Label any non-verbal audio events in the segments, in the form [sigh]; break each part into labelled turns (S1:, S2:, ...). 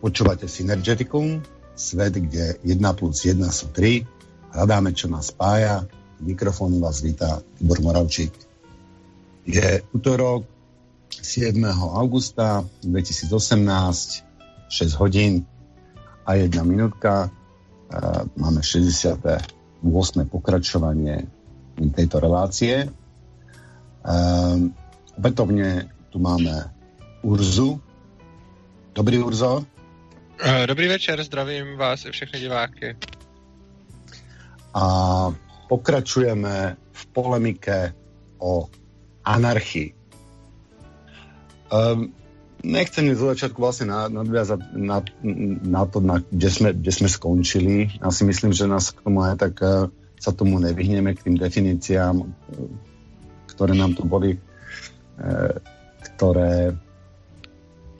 S1: Počúvate Synergeticum, svet, kde 1 plus 1 sú 3. Hľadáme, čo nás spája. Mikrofónu vás vítá Tibor Moravčík. Je útorok 7. augusta 2018, 6 hodín a 1 minútka. Máme 68. pokračovanie tejto relácie. Opätovne tu máme Urzu. Dobrý Urzo.
S2: Eh, dobrý večer, zdravím vás i všechny diváky.
S1: A pokračujeme v polemike o anarchii. Um, nechcem zo začiatku vlastne nadviazať na, na to, na, kde, sme, kde sme skončili. Ja si myslím, že nás k tomu aj tak uh, sa tomu nevyhneme, k tým definíciám, uh, ktoré nám tu boli, uh, ktoré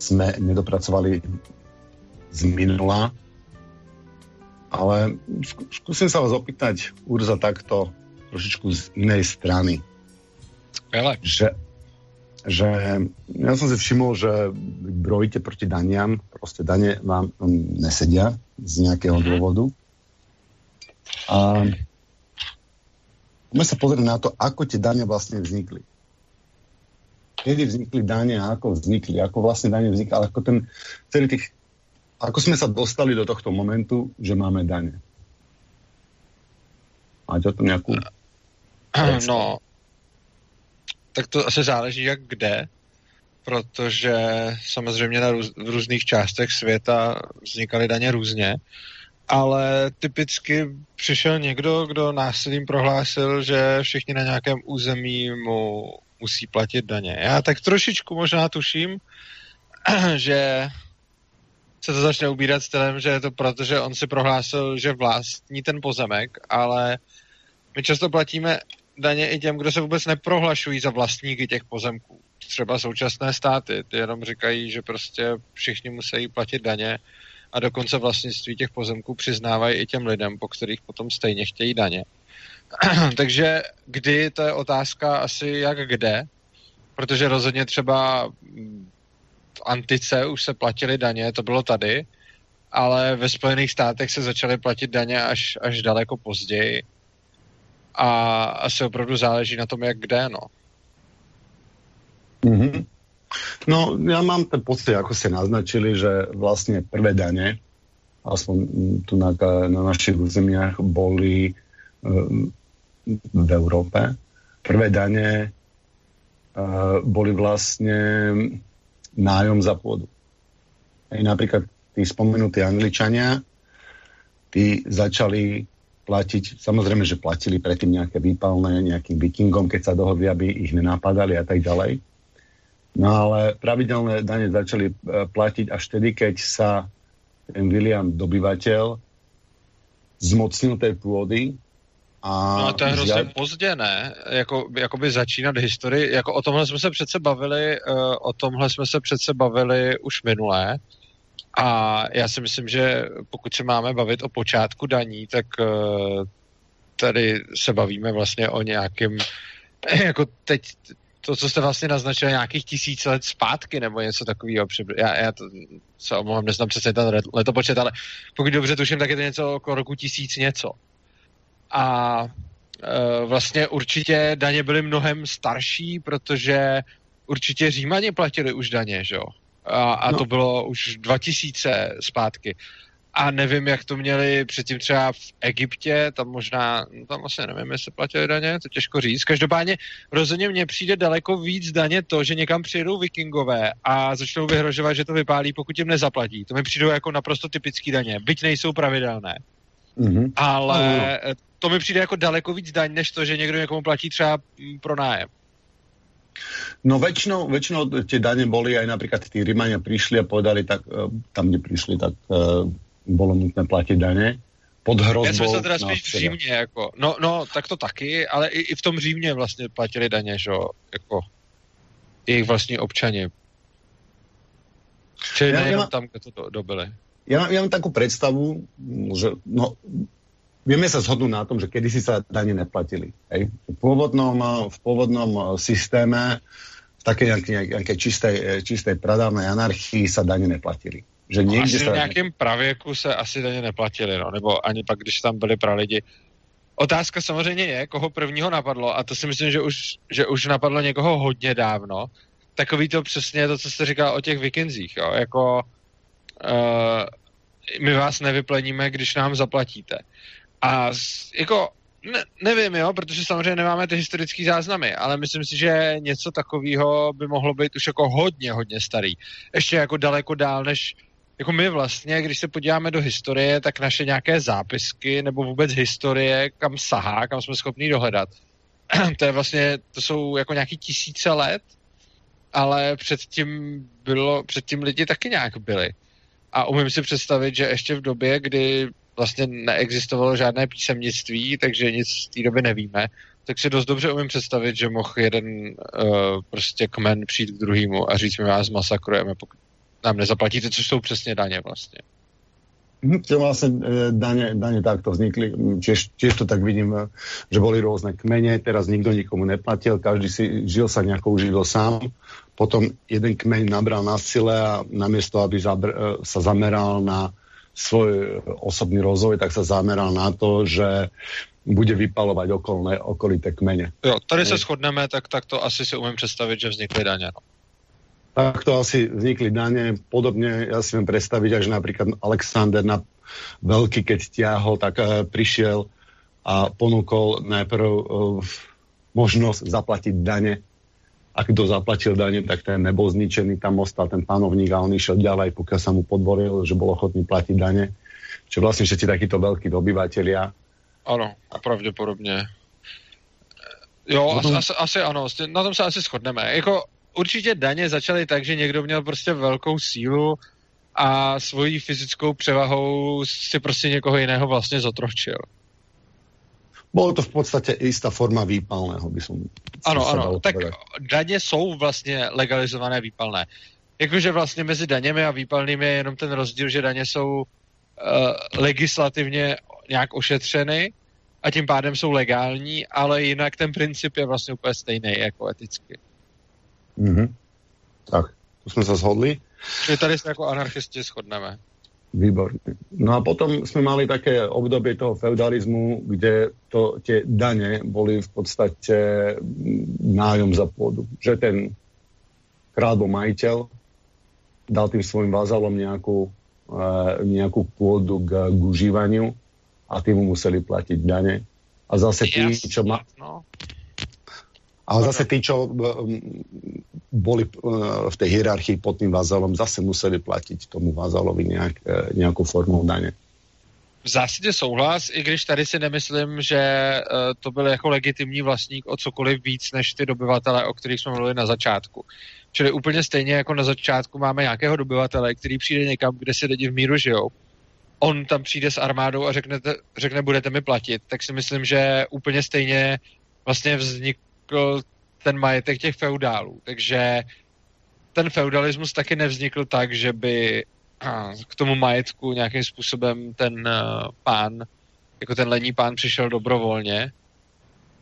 S1: sme nedopracovali z minula. Ale skúsim sa vás opýtať, Urza, takto trošičku z inej strany.
S2: Ale.
S1: Že, že ja som si všimol, že brojíte proti daniam, proste dane vám nesedia z nejakého mm-hmm. dôvodu. A poďme sa pozrieť na to, ako tie dane vlastne vznikli kedy vznikli dane a ako vznikli, ako vlastne dane vznikli, ale ako ten celý tých, ako sme sa dostali do tohto momentu, že máme dane. Máte o tom nějakou
S2: No, tak to asi záleží jak kde, protože samozřejmě na růz, v různých částech světa vznikaly daně různě, ale typicky přišel někdo, kdo násilím prohlásil, že všichni na nějakém území mu musí platit daně. Já tak trošičku možná tuším, [clears throat] že se to začne ubírat stylem, že je to proto, že on si prohlásil, že vlastní ten pozemek, ale my často platíme daně i těm, kdo se vůbec neprohlašují za vlastníky těch pozemků. Třeba současné státy, ty jenom říkají, že prostě všichni musí platit daně a dokonce vlastnictví těch pozemků přiznávají i těm lidem, po kterých potom stejně chtějí daně. [clears throat] Takže kdy, to je otázka asi jak kde, protože rozhodně třeba v antice už se platily daně, to bylo tady, ale ve Spojených státech se začaly platit daně až, až daleko později. A asi opravdu záleží na tom, jak kde, no.
S1: Mm-hmm. No, ja mám ten pocit, ako ste naznačili, že vlastne prvé dane, aspoň tu na, na našich územiach, boli v Európe. Prvé dane uh, boli vlastne nájom za pôdu. Hej, napríklad tí spomenutí Angličania, tí začali platiť, samozrejme, že platili predtým nejaké výpalné nejakým vikingom, keď sa dohodli, aby ich nenapadali a tak ďalej. No ale pravidelné dane začali uh, platiť až vtedy, keď sa ten William dobyvateľ zmocnil tej pôdy
S2: a no a to je hrozně jak... pozdě, ne? Jako, jakoby začínat historii, jako o tomhle jsme se přece bavili, uh, o tomhle jsme se přece bavili už minulé. A já si myslím, že pokud se máme bavit o počátku daní, tak uh, tady se bavíme vlastně o nějakém, [clears throat] jako teď, to, co jste vlastně naznačili, nějakých tisíc let zpátky, nebo něco takového. Já, já to se omlouvám, neznám přesně ten letopočet, ale pokud dobře tuším, tak je to něco okolo roku tisíc něco a e, vlastně určitě daně byly mnohem starší, protože určitě Římani platili už daně, že jo? A, a no. to bylo už 2000 zpátky. A nevím, jak to měli předtím třeba v Egyptě, tam možná, no tam vlastně nevím, jestli platili daně, to těžko říct. Každopádně rozhodně mně přijde daleko víc daně to, že někam přijedou vikingové a začnou vyhrožovat, že to vypálí, pokud jim nezaplatí. To mi přijdou jako naprosto typický daně, byť nejsou pravidelné. Mm-hmm. Ale to mi přijde jako daleko víc daň, než to, že někdo někomu platí třeba pro nájem.
S1: No väčšinou, väčšinou tie dane boli aj napríklad tí Rímania prišli a povedali, tak eh, tam, kde prišli, tak uh, bolo nutné platiť dane. Pod hrozbou... Já
S2: jsem se teda spíš v Římě, jako, no, no, tak to taky, ale i, i v tom Římě vlastně platili daně, že jako jejich vlastní občani. Čili ja, nejenom ja, tam, kde to do, dobili.
S1: Ja, ja mám takú predstavu, že no, vieme sa zhodnúť na tom, že kedysi sa dane neplatili. Hej? V, pôvodnom, v pôvodnom systéme, v takej nejakej, nejakej čistej, čistej pradávnej anarchii sa dane neplatili.
S2: Že někdy asi sa... v nějakém pravěku se asi daně neplatili, no, nebo ani pak, když tam byli pralidi. Otázka samozřejmě je, koho prvního napadlo, a to si myslím, že už, že už napadlo někoho hodně dávno. Takový to přesně to, co jste říkal o těch vikinzích, jo, jako uh, my vás nevypleníme, když nám zaplatíte. A jako ne, nevím, jo, protože samozřejmě nemáme ty historické záznamy, ale myslím si, že něco takového by mohlo být už jako hodně, hodně starý. Ještě jako daleko dál, než jako my vlastně, když se podíváme do historie, tak naše nějaké zápisky nebo vůbec historie, kam sahá, kam jsme schopni dohledat, [clears throat] to je vlastně, to jsou jako nějaký tisíce let, ale předtím bylo, předtím lidi taky nějak byli. A umím si představit, že ještě v době, kdy vlastně neexistovalo žádné písemnictví, takže nic z té doby nevíme, tak si dost dobře umím představit, že mohl jeden uh, prostě kmen přijít k druhému a říct, my vás masakrujeme, pokud nám nezaplatíte, což jsou přesně daně vlastně.
S1: Hm, to vlastne e, dane, dane takto vznikli, tiež, tiež to tak vidím, e, že boli rôzne kmene, teraz nikto nikomu neplatil, každý si žil sa nejako uživil sám, potom jeden kmeň nabral na sile a namiesto, aby zabr, sa zameral na svoj osobný rozvoj, tak sa zameral na to, že bude vypalovať okolné, okolité kmene.
S2: Jo, tady se shodneme, tak, tak to asi si umím představit, že vznikly daně. No.
S1: Takto asi vznikli dane. Podobne ja si viem predstaviť, že napríklad Alexander na veľký, keď tiahol, tak uh, prišiel a ponúkol najprv uh, možnosť zaplatiť dane. A kto zaplatil dane, tak ten nebol zničený, tam ostal ten panovník a on išiel ďalej, pokiaľ sa mu podvoril, že bol ochotný platiť dane. Čiže vlastne všetci takíto veľkí dobyvatelia.
S2: Ano, pravděpodobně. Jo, Potom... asi, asi ano, na tom se asi shodneme. Jako určitě daně začaly tak, že někdo měl prostě velkou sílu a svojí fyzickou převahou si prostě někoho jiného vlastně zotročil.
S1: Bylo to v podstatě jistá forma výpalného, by som
S2: Ano, ano, tak daně jsou vlastně legalizované výpalné. Jakože vlastně mezi daněmi a výpalnými je jenom ten rozdíl, že daně jsou uh, legislativně nějak ošetřeny a tím pádem jsou legální, ale jinak ten princip je vlastně úplně stejný jako eticky.
S1: Mm-hmm. Tak, tu jsme se shodli.
S2: Čiže tady se jako anarchisti shodneme.
S1: Výborně. No a potom jsme mali také období toho feudalismu, kde to, tie daně byly v podstatě nájom za půdu. Že ten král majitel, dal tým svojim vazalom nějakou, uh, nějakou půdu k, k užívaniu a tým mu museli platit daně. A zase tí, čo ma... No. Ale zase tí, čo boli v tej hierarchii pod tým vazalom, zase museli platiť tomu vazalovi nejak, e, nějakou formou daně.
S2: V zásadě souhlas, i když tady si nemyslím, že to byl jako legitimní vlastník o cokoliv víc než ty dobyvatele, o kterých jsme mluvili na začátku. Čili úplně stejně jako na začátku máme nějakého dobyvatele, který přijde někam, kde si lidi v míru žijou. On tam přijde s armádou a řekne, řekne budete mi platit, tak si myslím, že úplně stejně vlastně vznik, vznikl ten majetek těch feudálů. Takže ten feudalismus taky nevznikl tak, že by k tomu majetku nějakým způsobem ten uh, pán, jako ten lení pán přišel dobrovolně,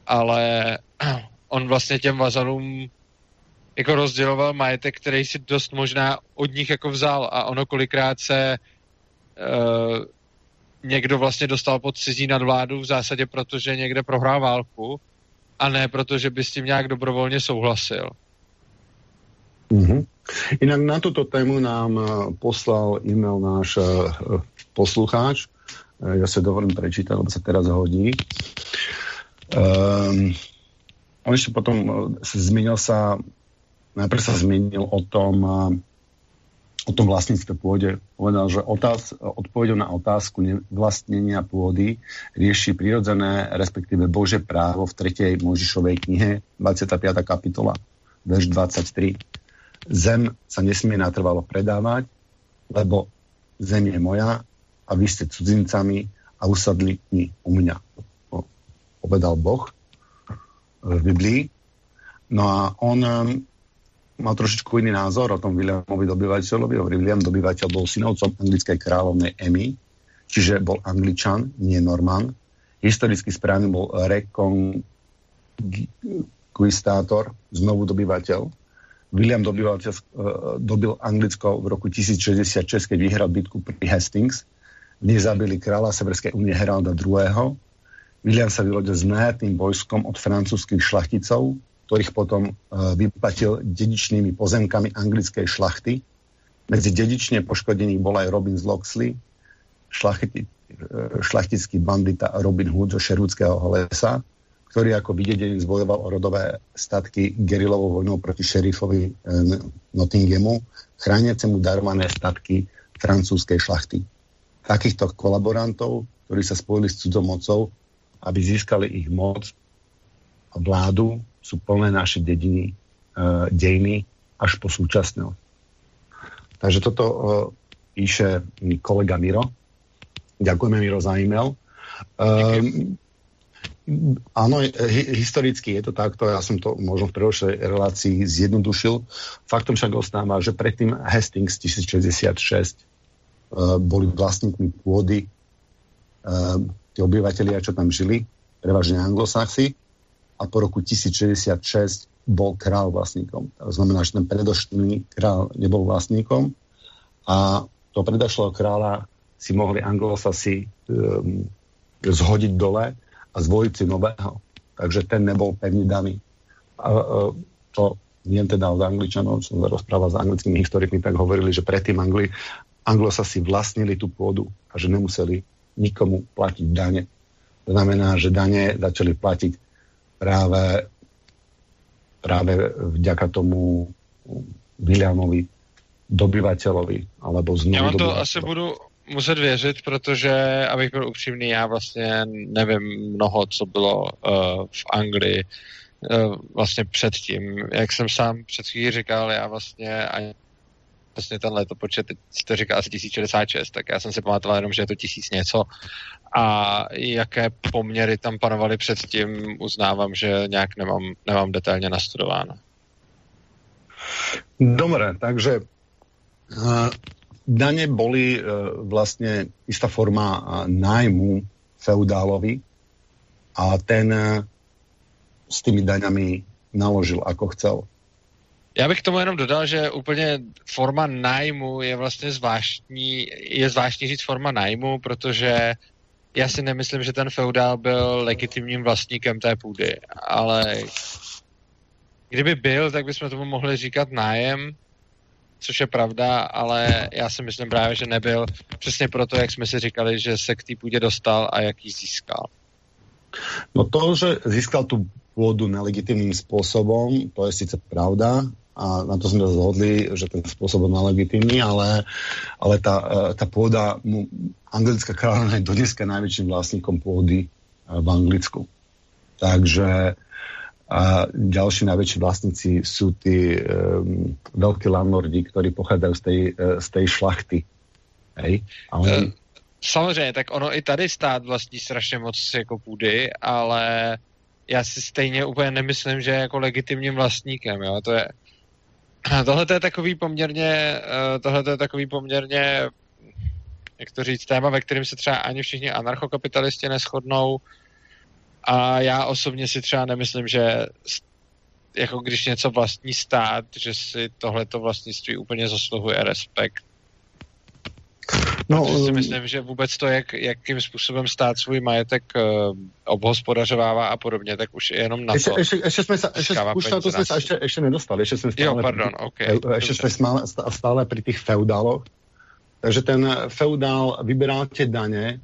S2: ale [clears throat] on vlastně těm vazalům jako rozděloval majetek, který si dost možná od nich jako vzal a ono kolikrát se uh, někdo vlastně dostal pod cizí nadvládu v zásadě, protože někde prohrál válku a ne proto, že by s tím nějak dobrovolně souhlasil.
S1: Mm-hmm. Inak na tuto tému nám eh, poslal e-mail náš uh, poslucháč. Uh, ja sa dovolím prečítať, lebo sa teraz hodí. Um, on ešte potom zmenil sa, najprv sa zmenil o tom, o tom vlastníctve pôde. Povedal, že otáz, odpovedou na otázku vlastnenia pôdy rieši prirodzené, respektíve Bože právo v 3. Možišovej knihe, 25. kapitola, verš 23. Zem sa nesmie natrvalo predávať, lebo zem je moja a vy ste cudzincami a usadli mi u mňa. Povedal Boh v Biblii. No a on mal trošičku iný názor o tom Williamovi dobyvateľovi. Hovorí, William dobyvateľ bol synovcom anglickej kráľovnej Emmy, čiže bol angličan, nie Norman. Historicky správny bol rekonquistátor, znovu dobyvateľ. William dobil, e, dobil Anglicko v roku 1066, keď vyhral bitku pri Hastings. V nej zabili kráľa Severskej únie Heralda II. William sa vylodil s najatným vojskom od francúzských šlachticov, ktorých potom uh, vyplatil dedičnými pozemkami anglickej šlachty. Medzi dedične poškodených bol aj Robin z Loxley, šlachti, uh, šlachtický bandita Robin Hood zo Šerúckého lesa, ktorý ako videdený zbojoval o rodové statky gerilovou vojnou proti šerifovi e, Nottinghamu, chrániacemu darované statky francúzskej šlachty. Takýchto kolaborantov, ktorí sa spojili s cudzou mocou, aby získali ich moc a vládu, sú plné naše dediny, e, dejiny až po súčasnosť. Takže toto e, píše kolega Miro. Ďakujeme Miro za e-mail. E, Áno, historicky je to takto, ja som to možno v predošlej relácii zjednodušil. Faktom však ostáva, že predtým Hastings 1066 uh, boli vlastníkmi pôdy uh, tí obyvateľia, čo tam žili, prevažne anglosaxi, a po roku 1066 bol král vlastníkom. To znamená, že ten predošlý král nebol vlastníkom a to predošlého kráľa si mohli anglosasi um, zhodiť dole a zvoliť si nového. Takže ten nebol pevne daný. A, a, to nie teda od Angličanov, som sa rozprával s anglickými historikmi, tak hovorili, že predtým Angli, Anglosa si vlastnili tú pôdu a že nemuseli nikomu platiť dane. To znamená, že dane začali platiť práve, práve vďaka tomu Williamovi dobyvateľovi, alebo znovu
S2: Já to asi budu muset věřit, protože, abych byl upřímný, já vlastně nevím mnoho, co bylo uh, v Anglii uh, vlastně předtím. Jak jsem sám před chvílí říkal, já vlastně ani vlastně ten letopočet, teď to říká asi 1066, tak já jsem si pamatoval jenom, že je to tisíc něco. A jaké poměry tam panovaly předtím, uznávám, že nějak nemám, nemám detailně nastudováno.
S1: Dobre, takže uh, dane boli e, vlastne istá forma e, nájmu feudálovi a ten e, s tými daňami naložil ako chcel.
S2: Já bych tomu jenom dodal, že úplně forma nájmu je vlastně zvláštní, je zvláštní říct forma nájmu, protože já si nemyslím, že ten feudál byl legitimním vlastníkem té půdy, ale kdyby byl, tak bychom tomu mohli říkat nájem, což je pravda, ale já si myslím právě, že nebyl přesně proto, jak jsme si říkali, že se k té půdě dostal a jak ji získal.
S1: No to, že získal tu pôdu nelegitimním spôsobom, to je sice pravda a na to sme zhodli, že ten spôsob je nelegitimný, ale, ale tá, tá pôda, anglická kráľovna je dodneska najväčším vlastníkom pôdy v Anglicku. Takže a ďalší najväčší vlastníci sú tí um, veľkí landlordi, ktorí pochádzajú z uh, z tej šlachty. Hej? A oni...
S2: Samozřejmě, tak ono i tady stát vlastní strašně moc jako půdy, ale já si stejně úplně nemyslím, že je jako legitimním vlastníkem, jo, to je tohle je takový poměrně, uh, tohle je takový poměrně, jak to říct, téma, ve kterém se třeba ani všichni anarchokapitalisti neschodnou, a já osobně si třeba nemyslím, že jako když něco vlastní stát, že si tohleto vlastnictví úplně zasluhuje respekt. No, Protože si um, myslím, že vůbec to, jak, jakým způsobem stát svůj majetek uh, obhospodařovává a podobně, tak už je jenom na
S1: ještě, to. Ještě, ještě jsme se, ještě, už na to jsme se ještě, ještě nedostali. Ještě jsme stále,
S2: jo, pardon,
S1: pri,
S2: okay,
S1: ještě jsme stále, stále pri těch feudáloch. Takže ten feudál vybíral tě daně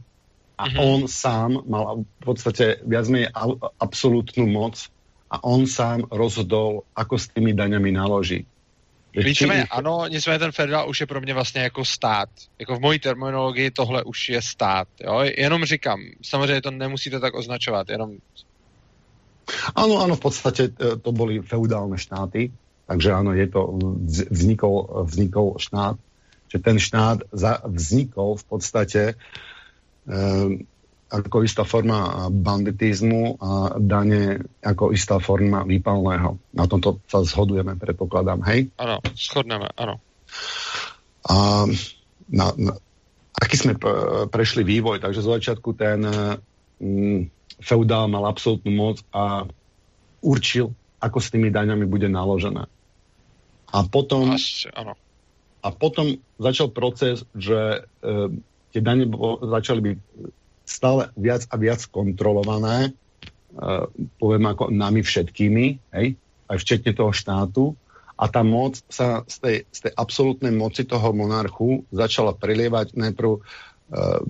S1: a mm-hmm. on sám mal v podstate viac menej absolútnu moc a on sám rozhodol, ako s tými daňami naloží.
S2: Víceméně ano, nicméně ten federál už je pro mě vlastně jako stát. Jako v mojí terminologii tohle už je stát. Jo? Jenom říkám, samozřejmě to nemusíte tak označovat, jenom...
S1: Ano, ano, v podstatě e, to byly feudální štáty, takže ano, je to, vznikol, vznikol štát, že ten štát vznikol v podstatě ako istá forma banditizmu a dane ako istá forma výpalného. Na tomto sa zhodujeme, predpokladám, hej?
S2: Áno, shodneme, áno.
S1: A na, na, aký sme prešli vývoj, takže z začiatku ten mm, feudál mal absolútnu moc a určil, ako s tými daňami bude naložené. A potom, Asi, ano. a potom začal proces, že uh, tie dane začali byť stále viac a viac kontrolované, uh, poviem ako nami všetkými, hej, aj včetne toho štátu. A tá moc sa z tej, z tej absolútnej moci toho monarchu začala prilievať najprv uh,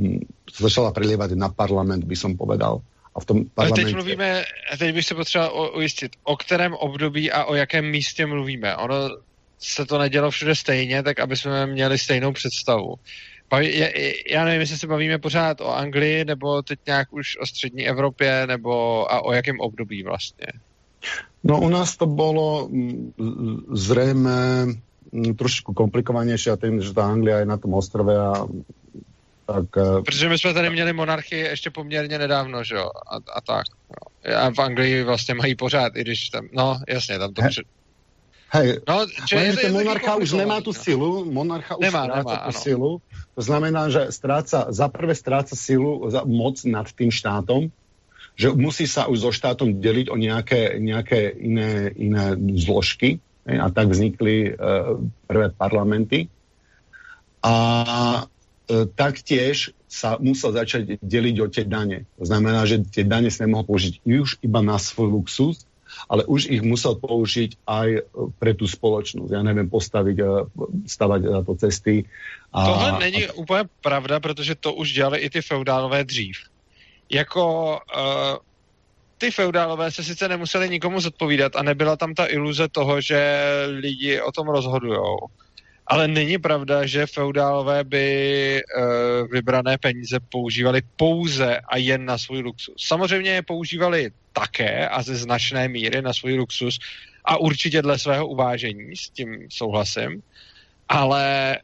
S1: začala prilievať na parlament, by som povedal.
S2: A v tom parlamentě... Ale teď mluvíme, teď bych se potřeboval ujistit, o kterém období a o jakém místě mluvíme. Ono se to nedělo všude stejně, tak aby jsme měli stejnou představu. Já, já nevím, jestli se bavíme pořád o Anglii, nebo teď nějak už o střední Evropě, nebo a o jakém období vlastně.
S1: No u nás to bylo zřejmě trošku komplikovanější a tím, že ta Anglia je na tom ostrově a
S2: tak, uh, Protože my jsme tady měli monarchii ještě poměrně nedávno, že jo, a, a tak. Jo. A v Anglii vlastně mají pořád, i když tam, no jasně, tam to... He.
S1: Hej, no, že je, je monarcha už nemá tu no. silu, monarcha už nemá, stráca nemá, tu ano. silu, to znamená, že stráca, za prvé stráca silu, za, moc nad tým štátom, že musí sa už so štátom deliť o nejaké, nejaké iné, iné zložky, a tak vznikli uh, prvé parlamenty. A E, taktiež sa musel začať deliť o tie dane. To znamená, že tie dane sa nemohol použiť už iba na svoj luxus, ale už ich musel použiť aj pre tú spoločnosť. Ja neviem, postaviť, e, stavať na to cesty.
S2: A, Tohle není a... úplně pravda, protože to už dělali i ty feudálové dřív. Jako uh, ty feudálové se sice nemuseli nikomu zodpovídat a nebyla tam ta iluze toho, že lidi o tom rozhodujou ale není pravda, že feudálové by e, vybrané peníze používali pouze a jen na svůj luxus. Samozřejmě je používali také a ze značné míry na svůj luxus a určitě dle svého uvážení, s tím souhlasím, ale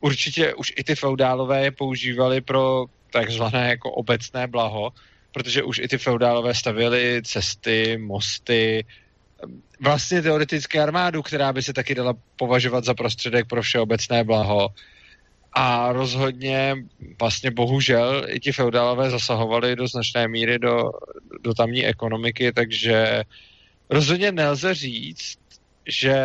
S2: určitě už i ty feudálové je používali pro takzvané jako obecné blaho, protože už i ty feudálové stavěli cesty, mosty, vlastně teoreticky armádu, která by se taky dala považovat za prostředek pro všeobecné blaho. A rozhodně vlastně bohužel i ti feudálové zasahovali do značné míry do, do tamní ekonomiky, takže rozhodně nelze říct, že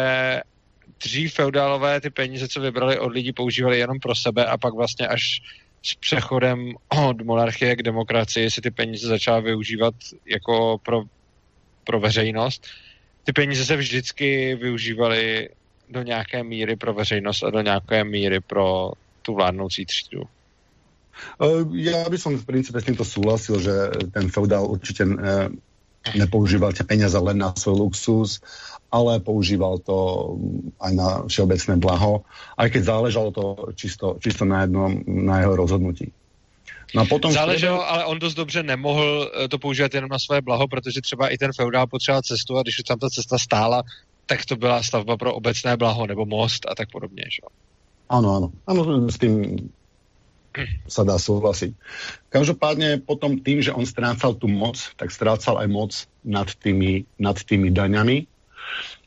S2: dřív feudálové ty peníze, co vybrali od lidí, používali jenom pro sebe a pak vlastně až s přechodem od monarchie k demokracii si ty peníze začala využívat jako pro, pro veřejnost ty peníze se vždycky využívaly do nějaké míry pro veřejnost a do nějaké míry pro tu vládnoucí třídu.
S1: Ja by som v princípe s týmto súhlasil, že ten feudál určite nepoužíval tie peniaze len na svoj luxus, ale používal to aj na všeobecné blaho, aj keď záležalo to čisto, čisto na jednom, na jeho rozhodnutí.
S2: No a potom Záleželo, středu... ale on dost dobře nemohl eh, to používat jenom na své blaho, protože třeba i ten feudál potřeboval cestu a když už tam ta cesta stála, tak to byla stavba pro obecné blaho nebo most a tak podobně. Že?
S1: Ano, ano. Ano, s tím sa dá súhlasiť. Každopádne potom tým, že on strácal tú moc, tak strácal aj moc nad tými, nad tými daňami.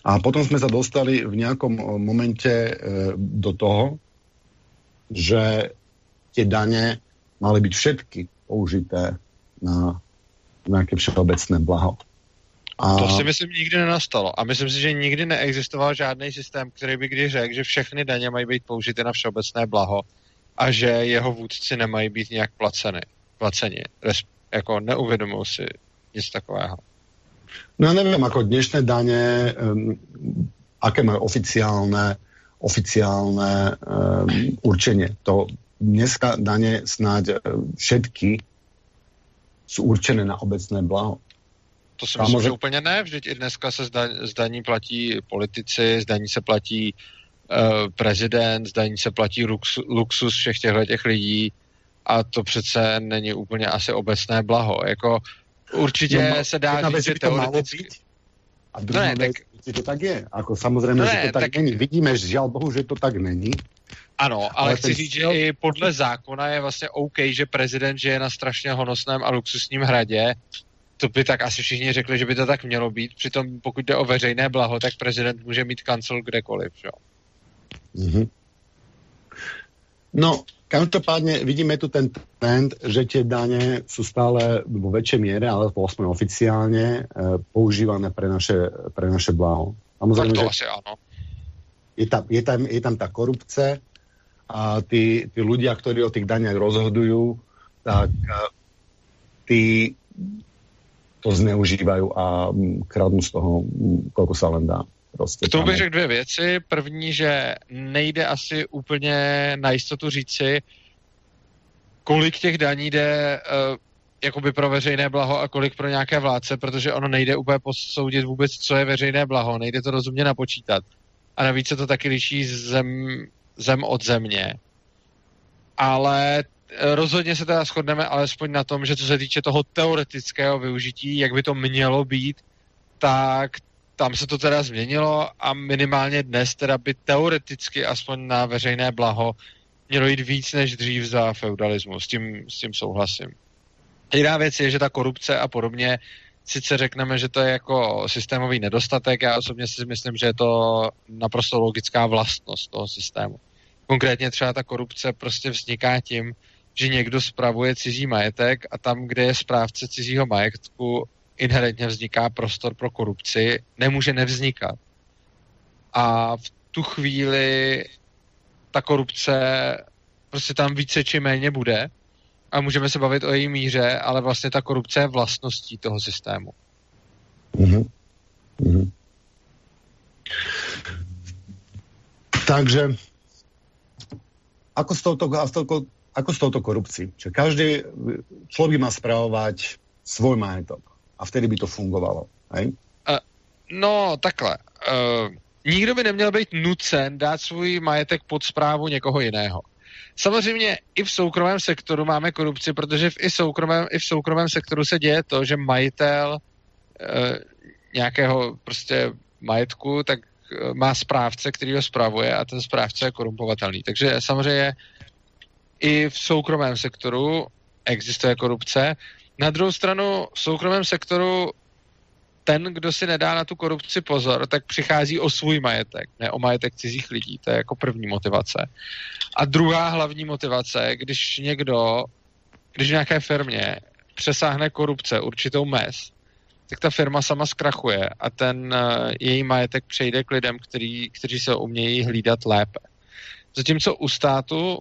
S1: A potom sme sa dostali v nejakom eh, momente e, do toho, že tie dane mali byť všetky použité na nějaké všeobecné blaho.
S2: A... To si myslím nikdy nenastalo. A myslím si, že nikdy neexistoval žádný systém, který by kdy řekl, že všechny daně mají být použity na všeobecné blaho a že jeho vůdci nemají být nějak placeny. placeni. Res, jako neuvědomují si nic takového.
S1: No já nevím, jako dnešné daně, um, aké mají oficiálne, oficiálne um, určenie. To dneska dane snáď e, všetky jsou určené na obecné blaho.
S2: To si myslím, že úplně ne. Vždyť i dneska se zdaní platí politici, zdaní se platí uh, prezident, zdaní se platí lux, luxus všech těchto těch lidí a to přece není úplně asi obecné blaho. Jako určitě no, se dá říct, že teoreticky...
S1: A druhá no ne, tak... to tak je. Ako samozřejmě, no ne, že to tak, tak není. Vidíme, že žal Bohu, že to tak není.
S2: Ano, ale, ale chci říct, že i podle zákona je vlastně OK, že prezident žije na strašně honosném a luxusním hradě. To by tak asi všichni řekli, že by to tak mělo být. Přitom pokud jde o veřejné blaho, tak prezident může mít kancel kdekoliv. Jo? Mm-hmm.
S1: No, každopádně vidíme tu ten trend, že tie daně jsou stále vo väčšej miere, ale aspoň oficiálně, e, používané pre naše, pre naše blaho.
S2: Samozrejme, tak to že... asi ano
S1: je tam, je tam, je tam tá korupce a tí, tí ľudia, ktorí o tých daniach rozhodujú, tak tí to zneužívají a kradnou z toho, koľko sa len dá.
S2: Prostě K tomu bych řekl dvě věci. První, že nejde asi úplně na jistotu říci, kolik těch daní jde uh, jakoby pro veřejné blaho a kolik pro nějaké vládce, protože ono nejde úplně posoudit vůbec, co je veřejné blaho, nejde to rozumně napočítat. A navíc se to taky liší zem, zem od země. Ale eh, rozhodně se teda shodneme alespoň na tom, že co se týče toho teoretického využití, jak by to mělo být, tak tam se to teda změnilo a minimálně dnes teda by teoreticky aspoň na veřejné blaho mělo jít víc než dřív za feudalismu. S tím, s tím souhlasím. Jiná věc je, že ta korupce a podobně, sice řekneme, že to je jako systémový nedostatek, já osobně si myslím, že je to naprosto logická vlastnost toho systému. Konkrétně třeba ta korupce prostě vzniká tím, že někdo spravuje cizí majetek a tam, kde je správce cizího majetku, inherentně vzniká prostor pro korupci, nemůže nevznikat. A v tu chvíli ta korupce prostě tam více či méně bude a můžeme se bavit o její míře, ale vlastně ta korupce je vlastností toho systému. Mm-hmm. Mm-hmm.
S1: Takže ako s touto, ako s touto korupcí? Čiže každý člověk má spravovat svůj majetok a vtedy by to fungovalo. Hej?
S2: Uh, no, takhle. Uh, nikdo by neměl být nucen dát svůj majetek pod zprávu někoho jiného. Samozřejmě i v soukromém sektoru máme korupci, protože v, i, soukromém, i v soukromém sektoru se děje to, že majitel uh, nějakého prostě majetku, tak uh, má správce, který ho spravuje a ten správce je korumpovatelný. Takže samozřejmě i v soukromém sektoru existuje korupce. Na druhou stranu v soukromém sektoru ten, kdo si nedá na tu korupci pozor, tak přichází o svůj majetek, ne o majetek cizích lidí. To je jako první motivace. A druhá hlavní motivace, když někdo, když v nějaké firmě přesáhne korupce určitou mez, tak ta firma sama zkrachuje a ten uh, její majetek přejde k lidem, který, kteří se umějí hlídat lépe. Zatímco u státu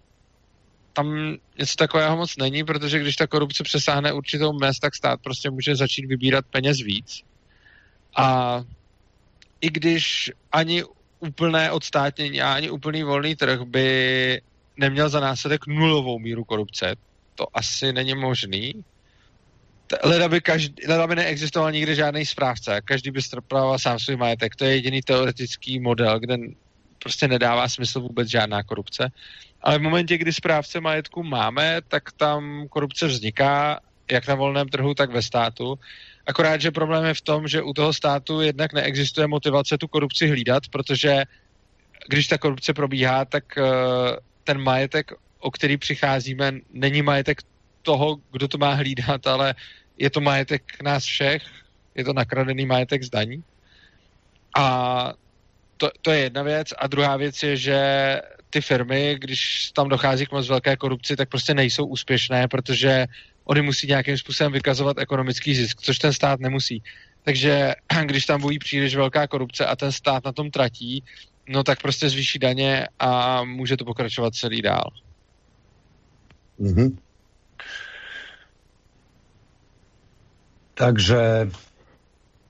S2: tam něco takového moc není, protože když ta korupce přesáhne určitou mez, tak stát prostě může začít vybírat peněz víc. A i když ani úplné odstátnění a ani úplný volný trh by neměl za následek nulovou míru korupce, to asi není možný. Leda by, každý, leda by neexistoval nikdy žádný správce, každý by strpával sám svůj majetek. To je jediný teoretický model, kde prostě nedává smysl vůbec žádná korupce. Ale v momentě, kdy správce majetku máme, tak tam korupce vzniká, jak na volném trhu, tak ve státu. Akorát, že problém je v tom, že u toho státu jednak neexistuje motivace tu korupci hlídat, protože když ta korupce probíhá, tak uh, ten majetek, o který přicházíme, není majetek toho, kdo to má hlídat, ale je to majetek nás všech, je to nakradený majetek z daní. A to, to je jedna věc. A druhá věc je, že ty firmy, když tam dochází k moc velké korupci, tak prostě nejsou úspěšné, protože oni musí nějakým způsobem vykazovat ekonomický zisk, což ten stát nemusí. Takže [clears throat] když tam bují příliš velká korupce a ten stát na tom tratí, no tak prostě zvýší daně a může to pokračovat celý dál. Mm-hmm.
S1: Takže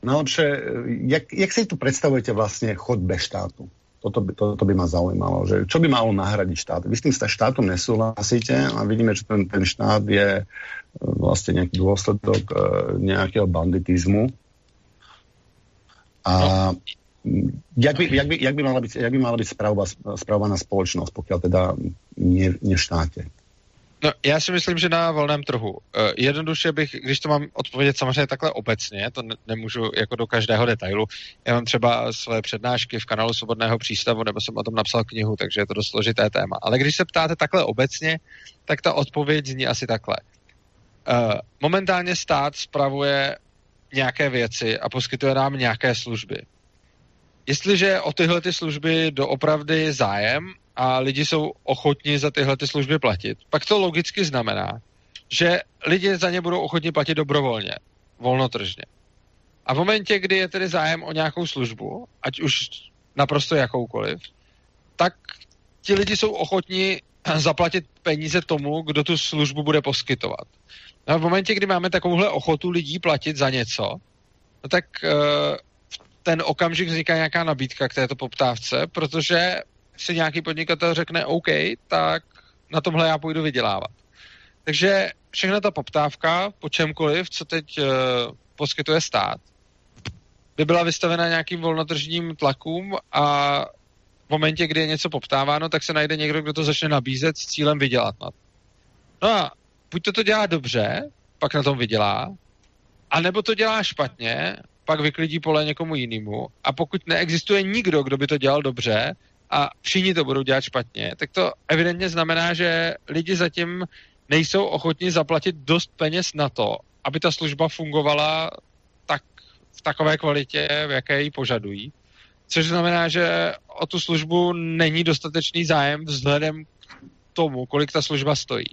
S1: najlepšie, jak, jak si tu predstavujete vlastne chod bez štátu? Toto by, to, to by ma zaujímalo, že čo by malo nahradiť štát? Vy s tým štátom nesúhlasíte a vidíme, že ten, ten štát je e, vlastne nejaký dôsledok uh, nejakého banditizmu. A jak by, jak by, jak by mala byť, jak by mala byť spravovaná spoločnosť, pokiaľ teda nie, nie v štáte?
S2: No, já si myslím, že na volném trhu. Uh, jednoduše bych, když to mám odpovědět samozřejmě takhle obecně, to ne- nemůžu jako do každého detailu. Já mám třeba své přednášky v kanálu Svobodného přístavu, nebo jsem o tom napsal knihu, takže je to dost složité téma. Ale když se ptáte takhle obecně, tak ta odpověď zní asi takhle. Uh, momentálně stát spravuje nějaké věci a poskytuje nám nějaké služby. Jestliže o tyhle ty služby doopravdy zájem a lidi jsou ochotni za tyhle ty služby platit, pak to logicky znamená, že lidi za ně budou ochotni platit dobrovolně, volnotržně. A v momentě, kdy je tedy zájem o nějakou službu, ať už naprosto jakoukoliv, tak ti lidi jsou ochotni zaplatit peníze tomu, kdo tu službu bude poskytovat. No a v momentě, kdy máme takovouhle ochotu lidí platit za něco, no tak uh, ten okamžik vzniká nějaká nabídka k této poptávce, protože si nějaký podnikatel řekne OK, tak na tomhle já půjdu vydělávat. Takže všechna ta poptávka po čemkoliv, co teď uh, poskytuje stát, by byla vystavena nějakým volnotržním tlakům a v momentě, kdy je něco poptáváno, tak se najde někdo, kdo to začne nabízet s cílem vydělat na to. No a buď to to dělá dobře, pak na tom vydělá, anebo to dělá špatně, pak vyklidí pole někomu jinému a pokud neexistuje nikdo, kdo by to dělal dobře a všichni to budou dělat špatně, tak to evidentně znamená, že lidi zatím nejsou ochotni zaplatit dost peněz na to, aby ta služba fungovala tak v takové kvalitě, v jaké ji požadují. Což znamená, že o tu službu není dostatečný zájem vzhledem k tomu, kolik ta služba stojí.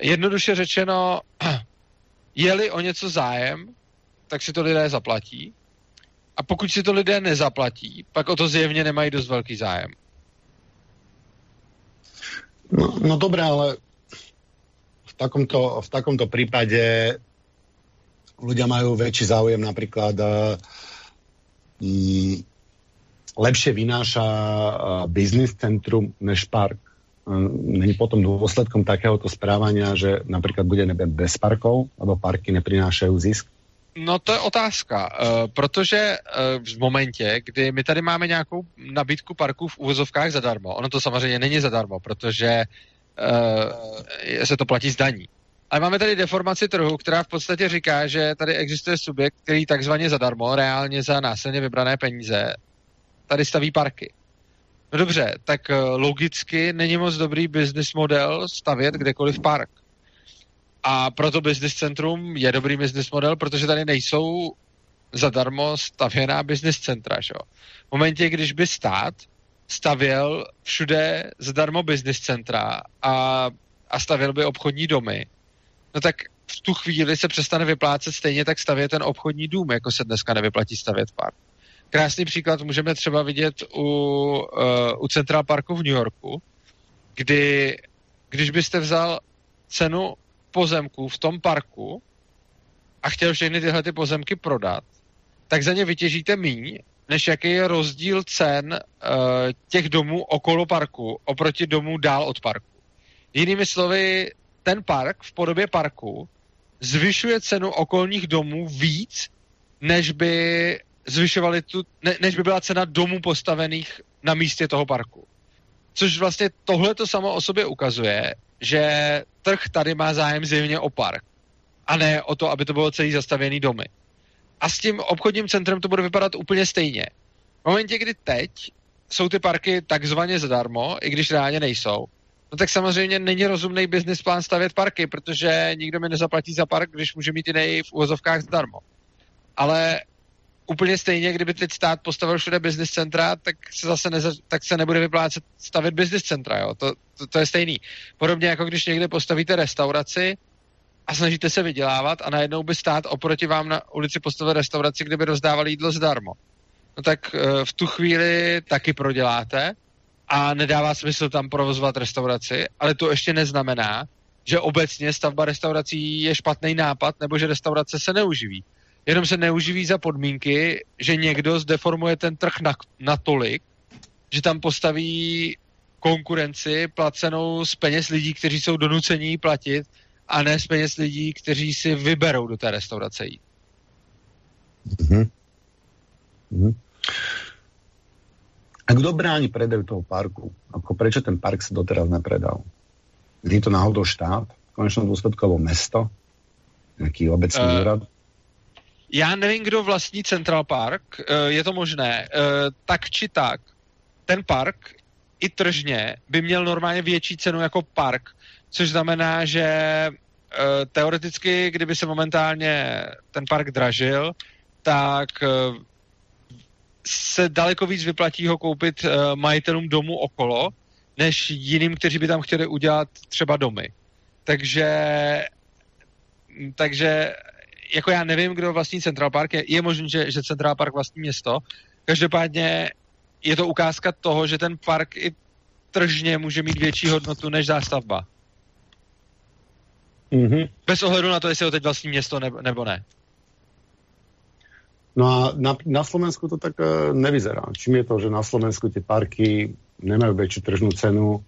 S2: Jednoduše řečeno, [clears throat] je-li o něco zájem, tak si to lidé zaplatí. A pokud si to lidé nezaplatí, pak o to zjevně nemají dost velký zájem.
S1: No, no dobré, ale v takomto, v takomto prípade ľudia majú väčší záujem napríklad uh, lepšie vynáša uh, business centrum než park. Uh, není potom dôsledkom takéhoto správania, že napríklad bude neviem, bez parkov, alebo parky neprinášajú zisk?
S2: No to je otázka, uh, protože uh, v momentě, kdy my tady máme nějakou nabídku parků v úvozovkách zadarmo, ono to samozřejmě není zadarmo, protože uh, se to platí z daní. Ale máme tady deformaci trhu, která v podstatě říká, že tady existuje subjekt, který takzvaně zadarmo, reálně za násilně vybrané peníze, tady staví parky. No dobře, tak logicky není moc dobrý business model stavět kdekoliv park. A proto business centrum je dobrý business model, protože tady nejsou zadarmo stavěná business centra. Že? V momentě, když by stát stavěl všude zadarmo business centra a, a stavěl by obchodní domy, no tak v tu chvíli se přestane vyplácet stejně tak stavět ten obchodní dům, jako se dneska nevyplatí stavět park. Krásný příklad můžeme třeba vidět u, uh, u Central Parku v New Yorku, kdy když byste vzal cenu pozemků v tom parku a chtěl všechny tyhle ty pozemky prodat, tak za ně vytěžíte míň, než jaký je rozdíl cen uh, těch domů okolo parku oproti domů dál od parku. Jinými slovy, ten park v podobě parku zvyšuje cenu okolních domů víc, než by zvyšovali tu, ne, než by byla cena domů postavených na místě toho parku. Což vlastně tohle to samo o sobě ukazuje, že trh tady má zájem zjevně o park a ne o to, aby to bylo celý zastavěný domy. A s tím obchodním centrem to bude vypadat úplně stejně. V momentě, kdy teď jsou ty parky takzvaně zadarmo, i když reálně nejsou, no tak samozřejmě není rozumný business plán stavět parky, protože nikdo mi nezaplatí za park, když může mít jiný v úvozovkách zadarmo. Ale úplně stejně, kdyby teď stát postavil všude business centra, tak se zase neza, tak se nebude vyplácet stavit business centra, jo. To, to, to je stejný. Podobně jako když někde postavíte restauraci a snažíte se vydělávat a najednou by stát oproti vám na ulici postavil restauraci, kde by rozdávali jídlo zdarmo. No tak uh, v tu chvíli taky proděláte a nedává smysl tam provozovat restauraci, ale to ještě neznamená, že obecně stavba restaurací je špatný nápad nebo že restaurace se neuživí jenom se neuživí za podmínky, že někdo zdeformuje ten trh na, natolik, že tam postaví konkurenci placenou z peněz lidí, kteří jsou donucení platit, a ne z peněz lidí, kteří si vyberou do té restaurace jít. Mm-hmm.
S1: Mm-hmm. A kdo brání predaju toho parku? Ako prečo ten park se doteraz nepredal? Je to náhodou štát? V konečnom dôsledku mesto? Nejaký obecný uh, úrad?
S2: Já nevím, kdo vlastní Central Park, eh, je to možné. Eh, tak či tak, ten park i tržně by měl normálně větší cenu jako park, což znamená, že eh, teoreticky, kdyby se momentálně ten park dražil, tak se daleko víc vyplatí ho koupit majitelům domu okolo, než jiným, kteří by tam chtěli udělat třeba domy. Takže takže jako já nevím, kdo vlastní Central Park, je, je možné, že, že Central Park vlastní město. Každopádně je to ukázka toho, že ten park i tržně může mít větší hodnotu než zástavba. Mm-hmm. Bez ohledu na to, jestli ho teď vlastní město nebo ne.
S1: No a na, na Slovensku to tak uh, nevyzerá. Čím je to, že na Slovensku ty parky nemají větší tržnou cenu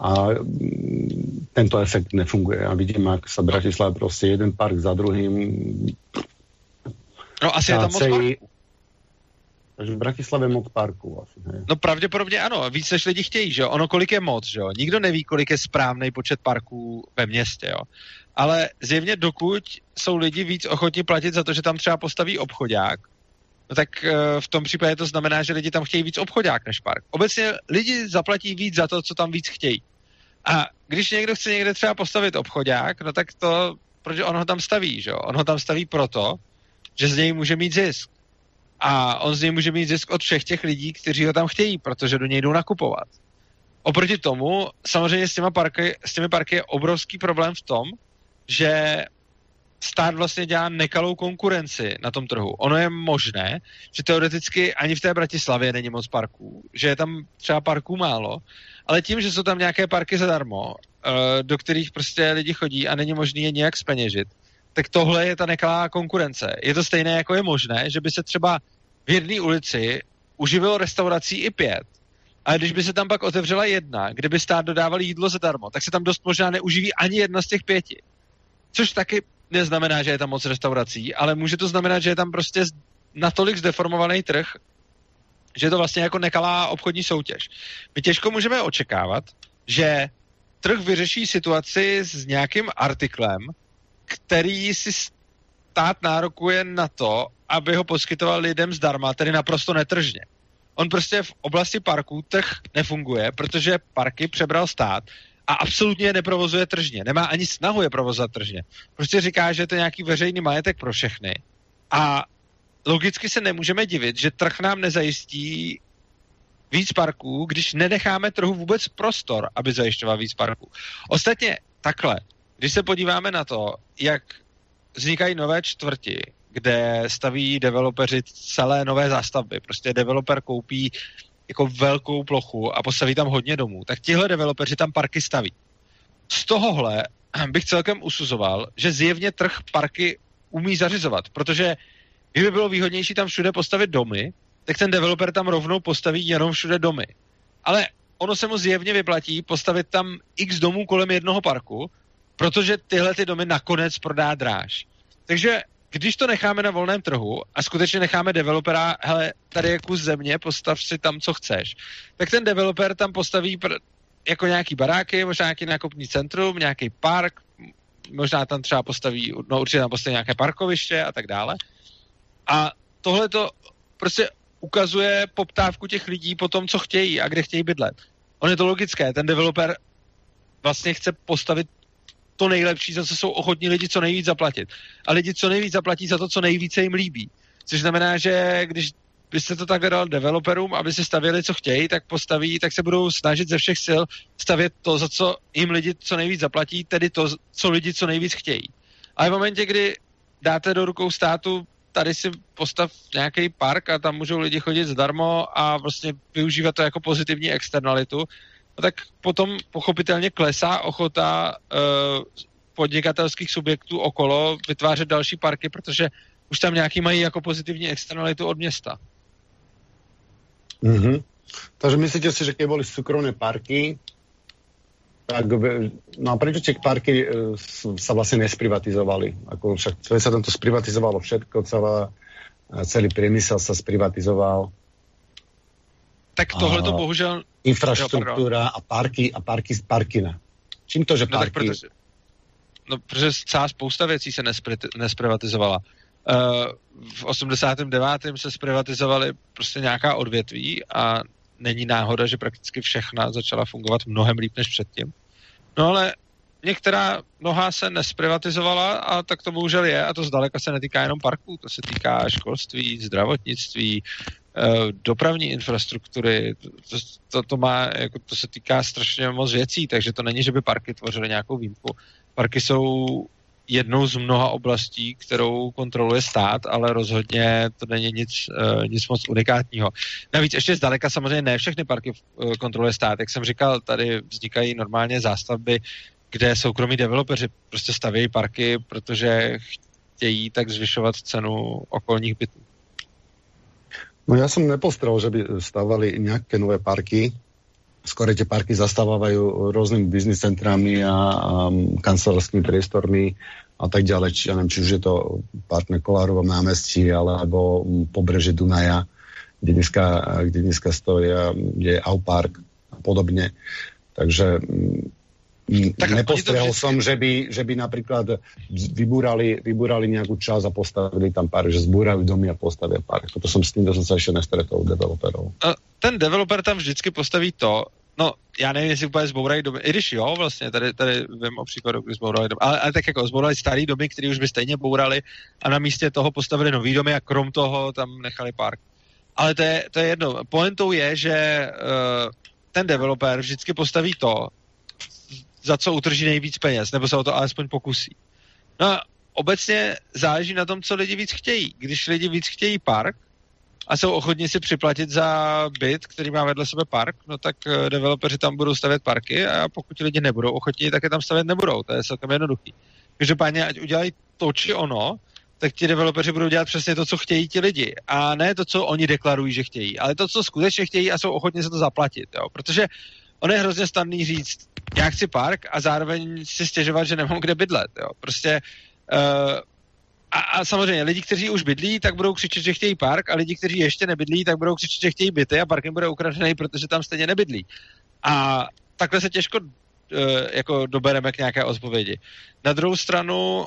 S1: a mm, tento efekt nefunguje. A vidím, jak se Bratislava prostě jeden park za druhým
S2: No asi je tam moc parků.
S1: Takže v Bratislavě moc parků asi, ne?
S2: No pravděpodobně ano, víc než lidi chtějí, že jo? Ono kolik je moc, že jo? Nikdo neví, kolik je správný počet parků ve městě, jo? Ale zjevně dokud jsou lidi víc ochotní platit za to, že tam třeba postaví obchodák, no tak uh, v tom případě to znamená, že lidi tam chtějí víc obchodák než park. Obecně lidi zaplatí víc za to, co tam víc chtějí. A když někdo chce někde třeba postavit obchodák, no tak to, protože on ho tam staví, že? On ho tam staví proto, že z něj může mít zisk. A on z něj může mít zisk od všech těch lidí, kteří ho tam chtějí, protože do něj jdou nakupovat. Oproti tomu, samozřejmě s, těma parky, s těmi parky je obrovský problém v tom, že stát vlastně dělá nekalou konkurenci na tom trhu. Ono je možné, že teoreticky ani v té Bratislavě není moc parků, že je tam třeba parků málo, ale tím, že jsou tam nějaké parky zadarmo, eh, do kterých prostě lidi chodí a není možné je nějak speněžit, tak tohle je ta nekalá konkurence. Je to stejné, jako je možné, že by se třeba v jedné ulici uživilo restaurací i pět, ale když by se tam pak otevřela jedna, kde by stát dodával jídlo zadarmo, tak se tam dost možná neuživí ani jedna z těch pěti. Což taky neznamená, že je tam moc restaurací, ale může to znamenat, že je tam prostě natolik zdeformovaný trh, že je to vlastně jako nekalá obchodní soutěž. My těžko můžeme očekávat, že trh vyřeší situaci s nějakým artiklem, který si stát nárokuje na to, aby ho poskytoval lidem zdarma, tedy naprosto netržně. On prostě v oblasti parků trh nefunguje, protože parky přebral stát a absolutně je neprovozuje tržně. Nemá ani snahu je provozovat tržně. Prostě říká, že je to nějaký veřejný majetek pro všechny. A logicky se nemůžeme divit, že trh nám nezajistí víc parků, když nenecháme trhu vůbec prostor, aby zajišťoval víc parků. Ostatně takhle, když se podíváme na to, jak vznikají nové čtvrti, kde staví developeři celé nové zástavby, prostě developer koupí jako velkou plochu a postaví tam hodně domů, tak tihle developeři tam parky staví. Z tohohle bych celkem usuzoval, že zjevně trh parky umí zařizovat, protože kdyby bylo výhodnější tam všude postavit domy, tak ten developer tam rovnou postaví jenom všude domy. Ale ono se mu zjevně vyplatí postavit tam x domů kolem jednoho parku, protože tyhle ty domy nakonec prodá dráž. Takže když to necháme na volném trhu a skutečně necháme developera, hele, tady je kus země, postav si tam, co chceš, tak ten developer tam postaví pr- jako nějaký baráky, možná nějaký nákupní centrum, nějaký park, možná tam třeba postaví, no určitě tam postaví nějaké parkoviště a tak dále. A tohle to prostě ukazuje poptávku těch lidí po tom, co chtějí a kde chtějí bydlet. On je to logické, ten developer vlastně chce postavit to nejlepší, za co jsou ochotní lidi co nejvíc zaplatit. A lidi co nejvíc zaplatí za to, co nejvíce jim líbí. Což znamená, že když byste to takhle dal developerům, aby si stavěli, co chtějí, tak postaví, tak se budou snažit ze všech sil stavět to, za co jim lidi co nejvíc zaplatí, tedy to, co lidi co nejvíc chtějí. Ale v momentě, kdy dáte do rukou státu, tady si postav nějaký park a tam můžou lidi chodit zdarmo a vlastně využívat to jako pozitivní externalitu, tak potom pochopitelně klesá ochota uh, podnikatelských subjektů okolo vytvářet další parky, protože už tam nějaký mají jako pozitivní externalitu od města.
S1: Mm-hmm. Takže myslíte si, že keď boli súkromné parky, tak, no a prečo tie parky uh, sa vlastne nesprivatizovali? Ako však sa tam to sprivatizovalo všetko, celá, celý priemysel sa sprivatizoval.
S2: Tak tohle to bohužel...
S1: Infrastruktura a parky a parky, parkina. Čím to, že no, parky...
S2: protože, no, protože celá spousta věcí se nesprivatizovala. Uh, v 89. se zprivatizovaly prostě nějaká odvětví a není náhoda, že prakticky všechna začala fungovat mnohem líp než předtím. No ale některá noha se nesprivatizovala a tak to bohužel je a to zdaleka se netýká jenom parků, to se týká školství, zdravotnictví, Eh, dopravní infrastruktury, to, to, to, má, jako, to se týká strašně moc věcí, takže to není, že by parky tvořily nějakou výjimku. Parky jsou jednou z mnoha oblastí, kterou kontroluje stát, ale rozhodně to není nic, uh, nic moc unikátního. Navíc ještě zdaleka samozřejmě ne všechny parky uh, kontroluje stát. Jak jsem říkal, tady vznikají normálně zástavby, kde soukromí developeři prostě stavějí parky, protože chtějí tak zvyšovat cenu okolních bytů.
S1: No ja som nepostrel, že by stavali nejaké nové parky. Skoro tie parky zastávajú rôznymi biznis centrami a, a kancelárskými priestormi a tak ďalej. Či, ja neviem, či už je to park na Kolárovom námestí alebo pobreže Dunaja, kde dneska, kde dneska stojí, je Aupark a podobne. Takže tak Nepostrehol som, že by, že by napríklad vybúrali, vybúrali nejakú časť a postavili tam pár, že zbúrajú domy a postavia park. Toto som s tým som sa ešte nestretol developerov.
S2: Ten developer tam vždycky postaví to, No, já nevím, jestli úplně zbourají domy, i když jo, vlastně, tady, tady vím o příkladu, kdy zbourali domy, ale, ale tak jako zbourali starý domy, které už by stejně bourali a na místě toho postavili nový domy a krom toho tam nechali park. Ale to je, to je jedno. Pointou je, že uh, ten developer vždycky postaví to, za co utrží nejvíc peněz, nebo se o to alespoň pokusí. No a obecně záleží na tom, co lidi víc chtějí. Když lidi víc chtějí park a jsou ochotní si připlatit za byt, který má vedle sebe park, no tak eh, developeři tam budou stavět parky a pokud lidi nebudou ochotní, tak je tam stavět nebudou. To je celkem jednoduchý. Každopádně, ať udělají to či ono, tak ti developeři budou dělat přesně to, co chtějí ti lidi. A ne to, co oni deklarují, že chtějí, ale to, co skutečně chtějí a jsou ochotni se to zaplatit. Jo? Protože ono je hrozně snadný říct, já chci park a zároveň si stěžovat, že nemám kde bydlet. Jo. Prostě uh, a, a samozřejmě lidi, kteří už bydlí, tak budou křičet, že chtějí park a lidi, kteří ještě nebydlí, tak budou křičet, že chtějí byty a park jim bude ukradený, protože tam stejně nebydlí. A takhle se těžko uh, jako dobereme k nějaké odpovědi. Na druhou stranu,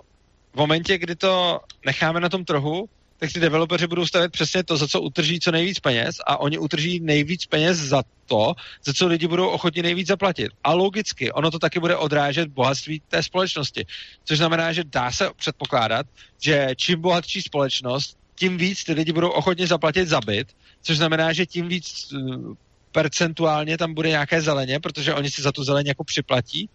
S2: v momentě, kdy to necháme na tom trhu, tak ty developeři budou stavět přesně to, za co utrží co nejvíc peněz a oni utrží nejvíc peněz za to, za co lidi budou ochotni nejvíc zaplatit. A logicky, ono to taky bude odrážet bohatství té společnosti. Což znamená, že dá se předpokládat, že čím bohatší společnost, tím víc ty lidi budou ochotni zaplatit za byt, což znamená, že tím víc uh, percentuálně tam bude nějaké zeleně, protože oni si za tu zeleň jako připlatí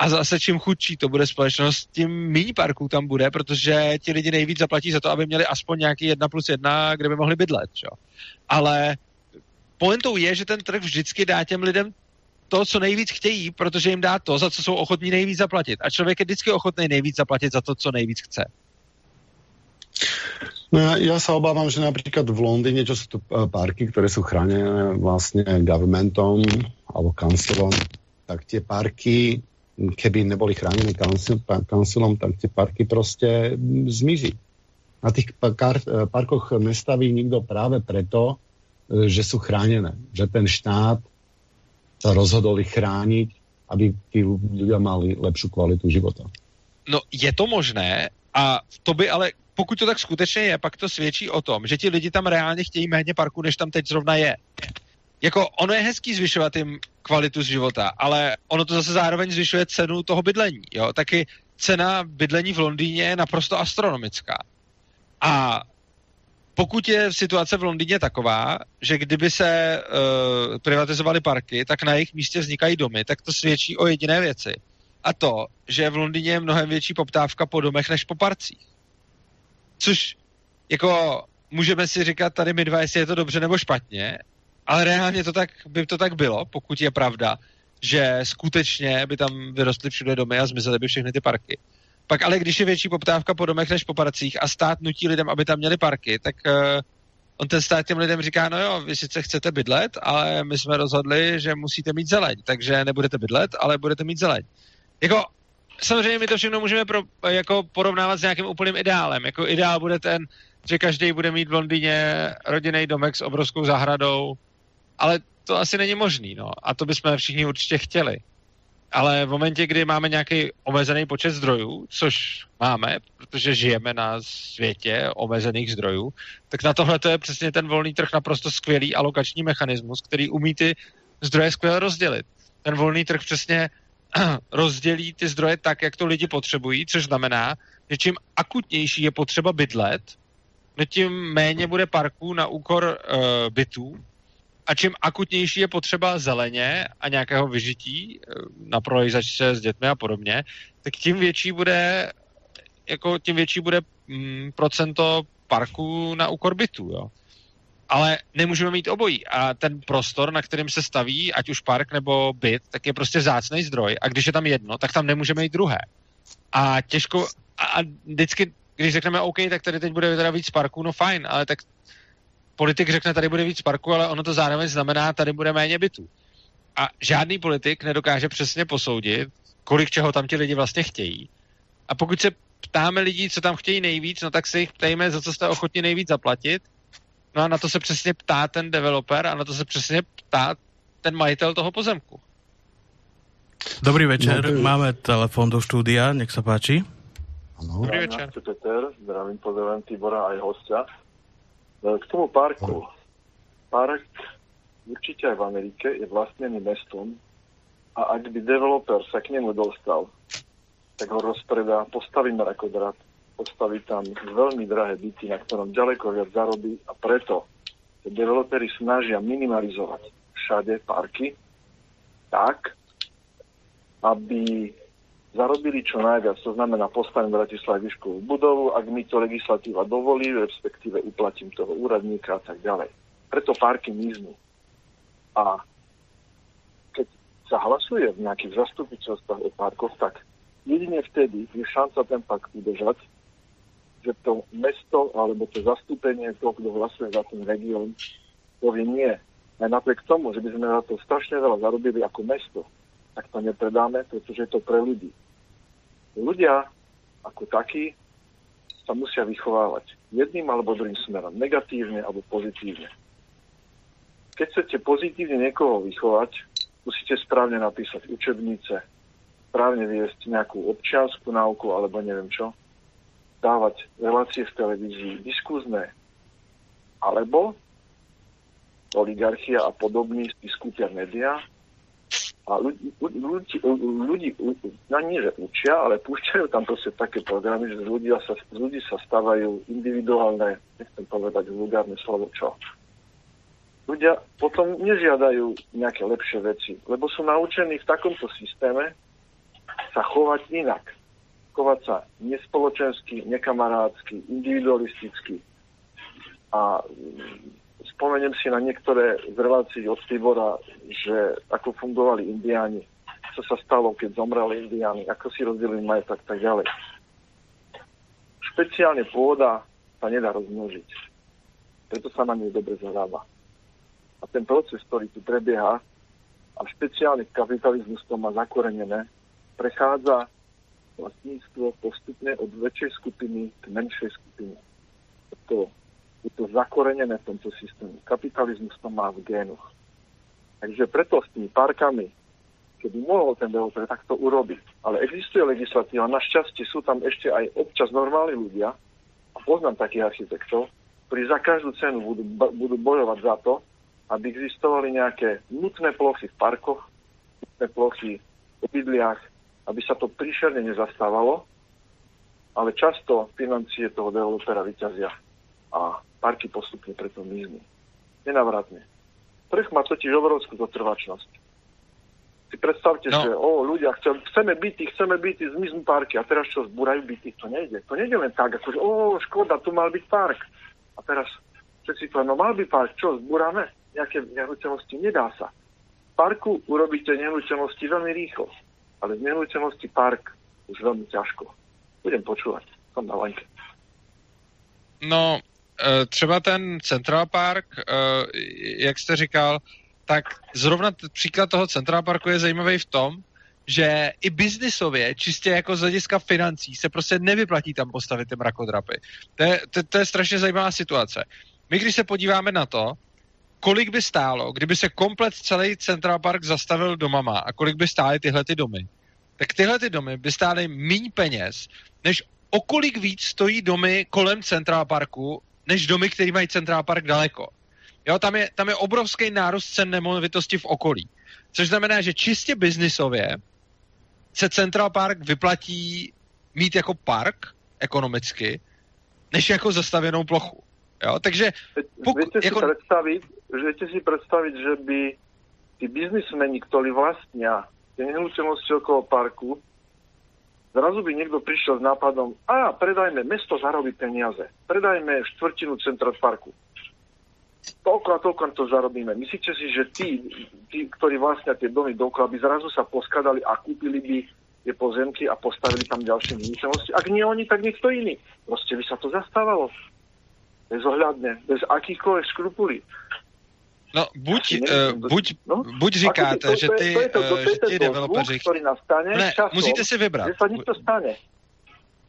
S2: a zase čím chudší to bude společnost, tím méně parků tam bude, protože ti lidi nejvíc zaplatí za to, aby měli aspoň nějaký jedna plus jedna, kde by mohli bydlet. Čo? Ale pointou je, že ten trh vždycky dá těm lidem to, co nejvíc chtějí, protože jim dá to, za co jsou ochotní nejvíc zaplatit. A člověk je vždycky ochotný nejvíc zaplatit za to, co nejvíc chce.
S1: No ja, ja sa obávam, že napríklad v Londýne, čo sú tu eh, parky, ktoré sú chránené vlastne governmentom alebo kancelom, tak tie parky keby neboli chránené kancelom, tak tie parky prostě zmizí. Na tých parkoch nestaví nikto práve preto, e, že sú chránené. Že ten štát sa rozhodol ich chrániť, aby tí ľudia mali lepšiu kvalitu života.
S2: No je to možné a to by ale, pokud to tak skutečně je, pak to svědčí o tom, že ti lidi tam reálně chtějí méně parku, než tam teď zrovna je jako ono je hezký zvyšovat jim kvalitu života, ale ono to zase zároveň zvyšuje cenu toho bydlení. Jo? Taky cena bydlení v Londýně je naprosto astronomická. A pokud je situace v Londýně taková, že kdyby se uh, privatizovaly parky, tak na jejich místě vznikají domy, tak to svědčí o jediné věci. A to, že v Londýně je mnohem větší poptávka po domech než po parcích. Což jako můžeme si říkat tady my dva, jestli je to dobře nebo špatně, ale reálně to tak, by to tak bylo, pokud je pravda, že skutečně by tam vyrostly všude domy a zmizely by všechny ty parky. Pak ale když je větší poptávka po domech než po parcích a stát nutí lidem, aby tam měli parky, tak uh, on ten stát těm lidem říká, no jo, vy sice chcete bydlet, ale my jsme rozhodli, že musíte mít zeleň, takže nebudete bydlet, ale budete mít zeleň. Jako, samozřejmě my to všechno můžeme pro, jako porovnávat s nějakým úplným ideálem. Jako ideál bude ten, že každý bude mít v Londýně rodinný domek s obrovskou zahradou, ale to asi není možný, no. A to bychom všichni určitě chtěli. Ale v momentě, kdy máme nějaký omezený počet zdrojů, což máme, protože žijeme na světě omezených zdrojů, tak na tohle to je přesně ten volný trh naprosto skvělý alokační mechanismus, který umí ty zdroje skvěle rozdělit. Ten volný trh přesně [clears throat] rozdělí ty zdroje tak, jak to lidi potřebují, což znamená, že čím akutnější je potřeba bydlet, no tím méně bude parků na úkor uh, bytů a čím akutnější je potřeba zeleně a nějakého vyžití eh, na prolejzačce s dětmi a podobně, tak tím větší bude jako tím větší bude mm, procento parku na úkor bytu, jo. Ale nemůžeme mít obojí. A ten prostor, na kterým se staví, ať už park nebo byt, tak je prostě zácný zdroj. A když je tam jedno, tak tam nemůžeme mít druhé. A těžko, a, a vždycky, když řekneme OK, tak tady teď bude teda víc parků, no fajn, ale tak politik řekne, tady bude víc parku, ale ono to zároveň znamená, tady bude méně bytů. A žádný politik nedokáže přesně posoudit, kolik čeho tam ti lidi vlastně chtějí. A pokud se ptáme lidí, co tam chtějí nejvíc, no tak se jich ptejme, za co jste ochotni nejvíc zaplatit. No a na to se přesně ptá ten developer a na to se přesně ptá ten majitel toho pozemku.
S3: Dobrý večer, Dobrý. máme telefon do štúdia, nech sa páči.
S2: Ano. Dobrý večer.
S4: Peter, zdravím, pozdravím Tibora aj hostia. E, k tomu parku. Park určite aj v Amerike je vlastnený mestom a ak by developer sa k nemu dostal, tak ho rozpredá, postaví mrakodrat, postaví tam veľmi drahé byty, na ktorom ďaleko viac zarobí a preto developeri snažia minimalizovať všade parky tak, aby zarobili čo najviac, to znamená postavím Bratislav výškovú budovu, ak mi to legislatíva dovolí, respektíve uplatím toho úradníka a tak ďalej. Preto parky miznú. A keď sa hlasuje v nejakých zastupiteľstvách o parkoch, tak jedine vtedy je šanca ten park udržať, že to mesto alebo to zastúpenie toho, kto hlasuje za ten región, povie nie. Aj napriek tomu, že by sme na to strašne veľa zarobili ako mesto, tak to nepredáme, pretože je to pre ľudí. Ľudia ako takí sa musia vychovávať jedným alebo druhým smerom, negatívne alebo pozitívne. Keď chcete pozitívne niekoho vychovať, musíte správne napísať učebnice, správne viesť nejakú občianskú náuku alebo neviem čo, dávať relácie v televízii, diskuzné, alebo oligarchia a podobní skúpia médiá, a ľudí, ľudí, ľudí no nie, že ale púšťajú tam proste také programy, že z ľudí sa, z ľudí sa stávajú individuálne, nechcem povedať vulgárne slovo, čo. Ľudia potom nežiadajú nejaké lepšie veci, lebo sú naučení v takomto systéme sa chovať inak. Chovať sa nespoločensky, nekamarádsky, individualisticky. A spomeniem si na niektoré z relácií od Tibora, že ako fungovali indiáni, čo sa stalo, keď zomreli indiáni, ako si rozdelili majetok tak ďalej. Špeciálne pôda sa nedá rozmnožiť. Preto sa na nej dobre zarába. A ten proces, ktorý tu prebieha, a špeciálne kapitalizmus to má zakorenené, prechádza vlastníctvo postupne od väčšej skupiny k menšej skupine. To je to zakorenené v tomto systému. Kapitalizmus to má v génoch. Takže preto s tými parkami, keby mohol ten developer takto urobiť, ale existuje legislatíva, našťastie sú tam ešte aj občas normálni ľudia, a poznám takých architektov, ktorí za každú cenu budú, budú bojovať za to, aby existovali nejaké nutné plochy v parkoch, nutné plochy v obydliach, aby sa to príšerne nezastávalo, ale často financie toho developera vyťazia a parky postupne preto miznú. Nenavratne. Trh má totiž obrovskú zotrvačnosť. Si predstavte, no. že o, ľudia, chcem, chceme byty, chceme byty, zmiznú parky a teraz čo, zbúrajú byty? To nejde. To nejde len tak, ako že o, škoda, tu mal byť park. A teraz všetci povedia, no mal by park, čo, zbúrame? Nejaké nehnuteľnosti? Nedá sa. V parku urobíte nehnuteľnosti veľmi rýchlo, ale z nehnuteľnosti park už veľmi ťažko. Budem počúvať, som na lenke.
S2: No, třeba ten Central Park, eh, jak jste říkal, tak zrovna příklad toho Central Parku je zajímavý v tom, že i biznisově, čistě jako z hlediska financí, se prostě nevyplatí tam postavit ty mrakodrapy. To je, to, to je strašně zajímavá situace. My, když se podíváme na to, kolik by stálo, kdyby se komplet celý Central Park zastavil domama a kolik by stály tyhle ty domy, tak tyhle ty domy by stály méně peněz, než o kolik víc stojí domy kolem Central Parku než domy, které mají Central Park daleko. Jo, tam je, tam je obrovský nárůst cen nemovitosti v okolí. Což znamená, že čistě biznisově se Central Park vyplatí mít jako park ekonomicky, než jako zastavěnou plochu. Jo, takže
S4: pokud... Viete jako... si představit, viete si představit, že by ty biznismeni, ktorí vlastnia tie nehnuteľnosti okolo parku, Zrazu by niekto prišiel s nápadom, a predajme, mesto zarobí peniaze, predajme štvrtinu centra parku. Toľko a toľko to zarobíme. Myslíte si, že tí, tí ktorí tie domy dokola, by zrazu sa poskladali a kúpili by tie pozemky a postavili tam ďalšie nehnuteľnosti? Ak nie oni, tak niekto iný. Proste by sa to zastávalo. Bezohľadne, bez akýchkoľvek skrupulí.
S2: No, buď, uh, buď, no? buď říkáte, to, že ty, to, to, to, to, že ty developeři...
S4: Ktorý nastane
S2: ne, časom, musíte si vybrat.
S4: Že sa niečo stane.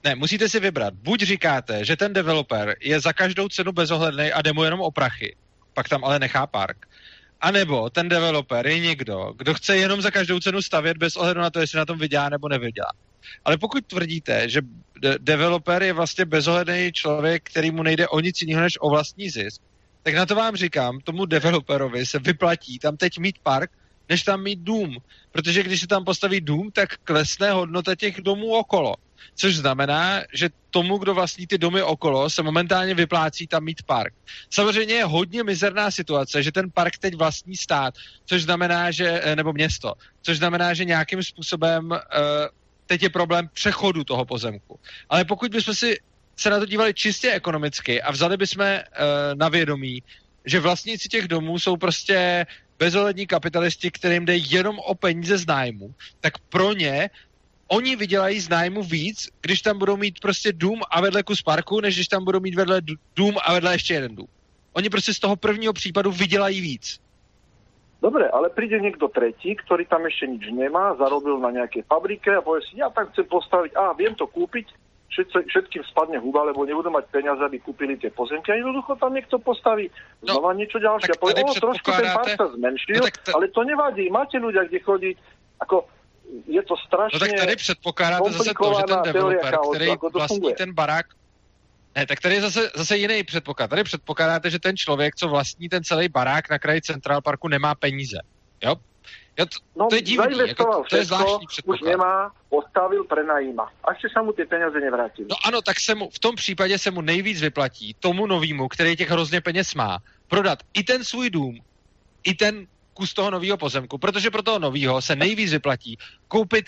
S2: Ne, musíte si vybrat. Buď říkáte, že ten developer je za každou cenu bezohledný a jde mu jenom o prachy, pak tam ale nechá park. A nebo ten developer je někdo, kdo chce jenom za každou cenu stavět bez ohledu na to, jestli na tom vydělá nebo nevydělá. Ale pokud tvrdíte, že de- developer je vlastně bezohledný člověk, který mu nejde o nic jiného než o vlastní zisk, tak na to vám říkám, tomu developerovi se vyplatí tam teď mít park, než tam mít dům. Protože když se tam postaví dům, tak klesne hodnota těch domů okolo. Což znamená, že tomu, kdo vlastní ty domy okolo, se momentálně vyplácí tam mít park. Samozřejmě je hodně mizerná situace, že ten park teď vlastní stát, což znamená, že, eh, nebo město, což znamená, že nějakým způsobem uh, teď je problém přechodu toho pozemku. Ale pokud bychom si se na to dívali čistě ekonomicky a vzali bychom uh, na vědomí, že vlastníci těch domů jsou prostě bezohlední kapitalisti, kterým jde jenom o peníze z nájmu, tak pro ně oni vydělají z nájmu víc, když tam budou mít prostě dům a vedle kus parku, než když tam budou mít vedle dům a vedle ještě jeden dům. Oni prostě z toho prvního případu vydělají víc.
S4: Dobre, ale príde niekto tretí, ktorý tam ešte nič nemá, zarobil na nejakej fabrike a povie si, ja tak chcem postaviť, a viem to kúpiť, všetkým spadne huba, lebo nebudú mať peniaze, aby kúpili tie pozemky a jednoducho tam niekto postaví no, znova niečo ďalšie. A povie, o, trošku ten park sa zmenšil, no, t- ale to nevadí, máte ľudia, kde chodiť, ako je to strašně
S2: No tak tady předpokládáte zase to, že ten developer, který vlastní funguje. ten barák, ne, tak tady je zase, zase jiný předpoklad. Tady předpokládáte, že ten člověk, co vlastní ten celý barák na kraji Central Parku, nemá peníze. Jo? Jo, to,
S4: no,
S2: to je divný, jako, to je zvláštní
S4: předpoklad. Už nemá, postavil, prenajíma. A ještě se mu ty peníze nevrátili.
S2: No ano, tak se mu, v tom případě se mu nejvíc vyplatí tomu novému, který těch hrozně peněz má, prodat i ten svůj dům, i ten kus toho nového pozemku, protože pro toho nového se nejvíc vyplatí koupit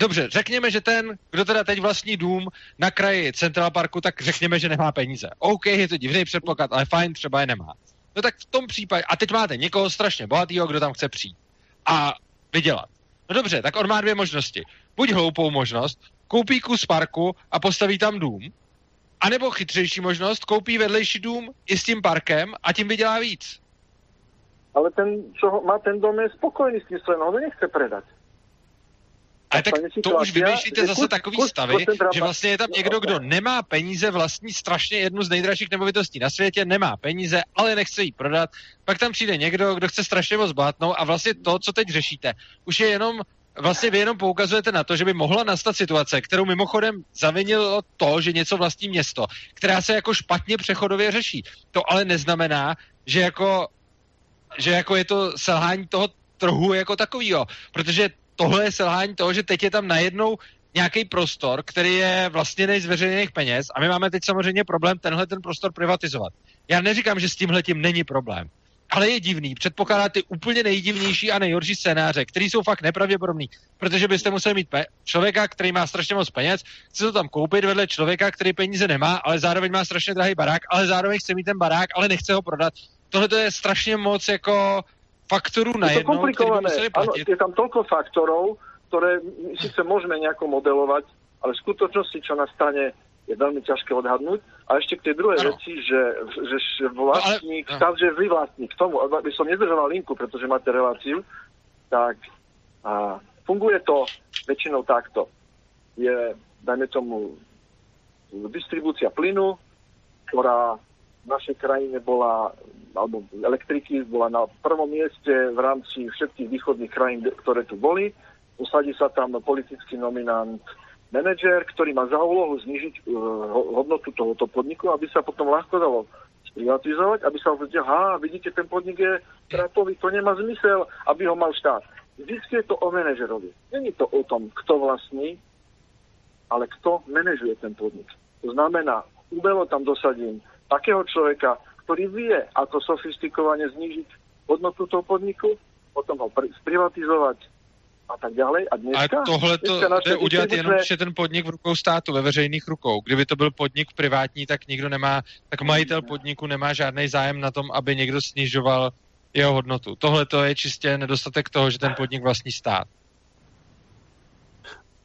S2: Dobře, řekněme, že ten, kdo teda teď vlastní dům na kraji Central Parku, tak řekněme, že nemá peníze. OK, je to divný předpoklad, ale fajn, třeba je nemá. No tak v tom případě, a teď máte někoho strašně bohatého, kdo tam chce přijít a vydělat. No dobře, tak on má dvě možnosti. Buď hloupou možnost, koupí kus parku a postaví tam dům, anebo chytřejší možnost, koupí vedlejší dům i s tím parkem a tím vydělá víc
S4: ale ten, čo má ten dom, je spokojný s tím svým, on ho nechce predat.
S2: Ale tak to už vymýšlíte zase takový stavy, že vlastně je tam někdo, kdo nemá peníze, vlastní strašně jednu z nejdražších nemovitostí na světě, nemá peníze, ale nechce ji prodat. Pak tam přijde někdo, kdo chce strašně moc bohatnout a vlastně to, co teď řešíte, už je jenom vlastně vy jenom poukazujete na to, že by mohla nastat situace, kterou mimochodem zavinilo to, že něco vlastní město, která se jako špatně přechodově řeší. To ale neznamená, že jako že jako je to selhání toho trhu jako takovýho, protože tohle je selhání toho, že teď je tam najednou nějaký prostor, který je vlastně z veřejných peněz a my máme teď samozřejmě problém tenhle ten prostor privatizovat. Já neříkám, že s tímhle tím není problém, ale je divný. Předpokládá ty úplně nejdivnější a nejhorší scénáře, které jsou fakt nepravděpodobný, protože byste museli mít pe- člověka, který má strašně moc peněz, chce to tam koupit vedle člověka, který peníze nemá, ale zároveň má strašně drahý barák, ale zároveň chce mít ten barák, ale nechce ho prodat, tohle to je strašně moc jako faktorů na jednou,
S4: komplikované. Ano, je tam toľko faktorov, ktoré síce môžeme nejako modelovať, ale v skutočnosti, čo nastane, je veľmi ťažké odhadnúť. A ešte k tej druhej ano. veci, že, že vlastník, no, ale, no. že vy vlastník, k tomu, aby som nedržoval linku, pretože máte reláciu, tak a, funguje to väčšinou takto. Je, dajme tomu, distribúcia plynu, ktorá v našej krajine bola, alebo elektriky bola na prvom mieste v rámci všetkých východných krajín, ktoré tu boli. Usadí sa tam politický nominant manažer, ktorý má za úlohu znižiť uh, hodnotu tohoto podniku, aby sa potom ľahko dalo sprivatizovať, aby sa povedal, ha, vidíte, ten podnik je trapový, to nemá zmysel, aby ho mal štát. Vždycky je to o manažerovi. Není to o tom, kto vlastní, ale kto manažuje ten podnik. To znamená, umelo tam dosadím takého človeka, ktorý vie, ako sofistikovane znížiť hodnotu toho podniku, potom ho sprivatizovať a tak ďalej. A dneska,
S2: a tohle to jde udělat jenom, že ten podnik v rukou státu, ve veřejných rukou. Kdyby to byl podnik privátní, tak nikdo nemá, tak majitel podniku nemá žádný zájem na tom, aby někdo snižoval jeho hodnotu. Tohle to je čistě nedostatek toho, že ten podnik vlastní stát.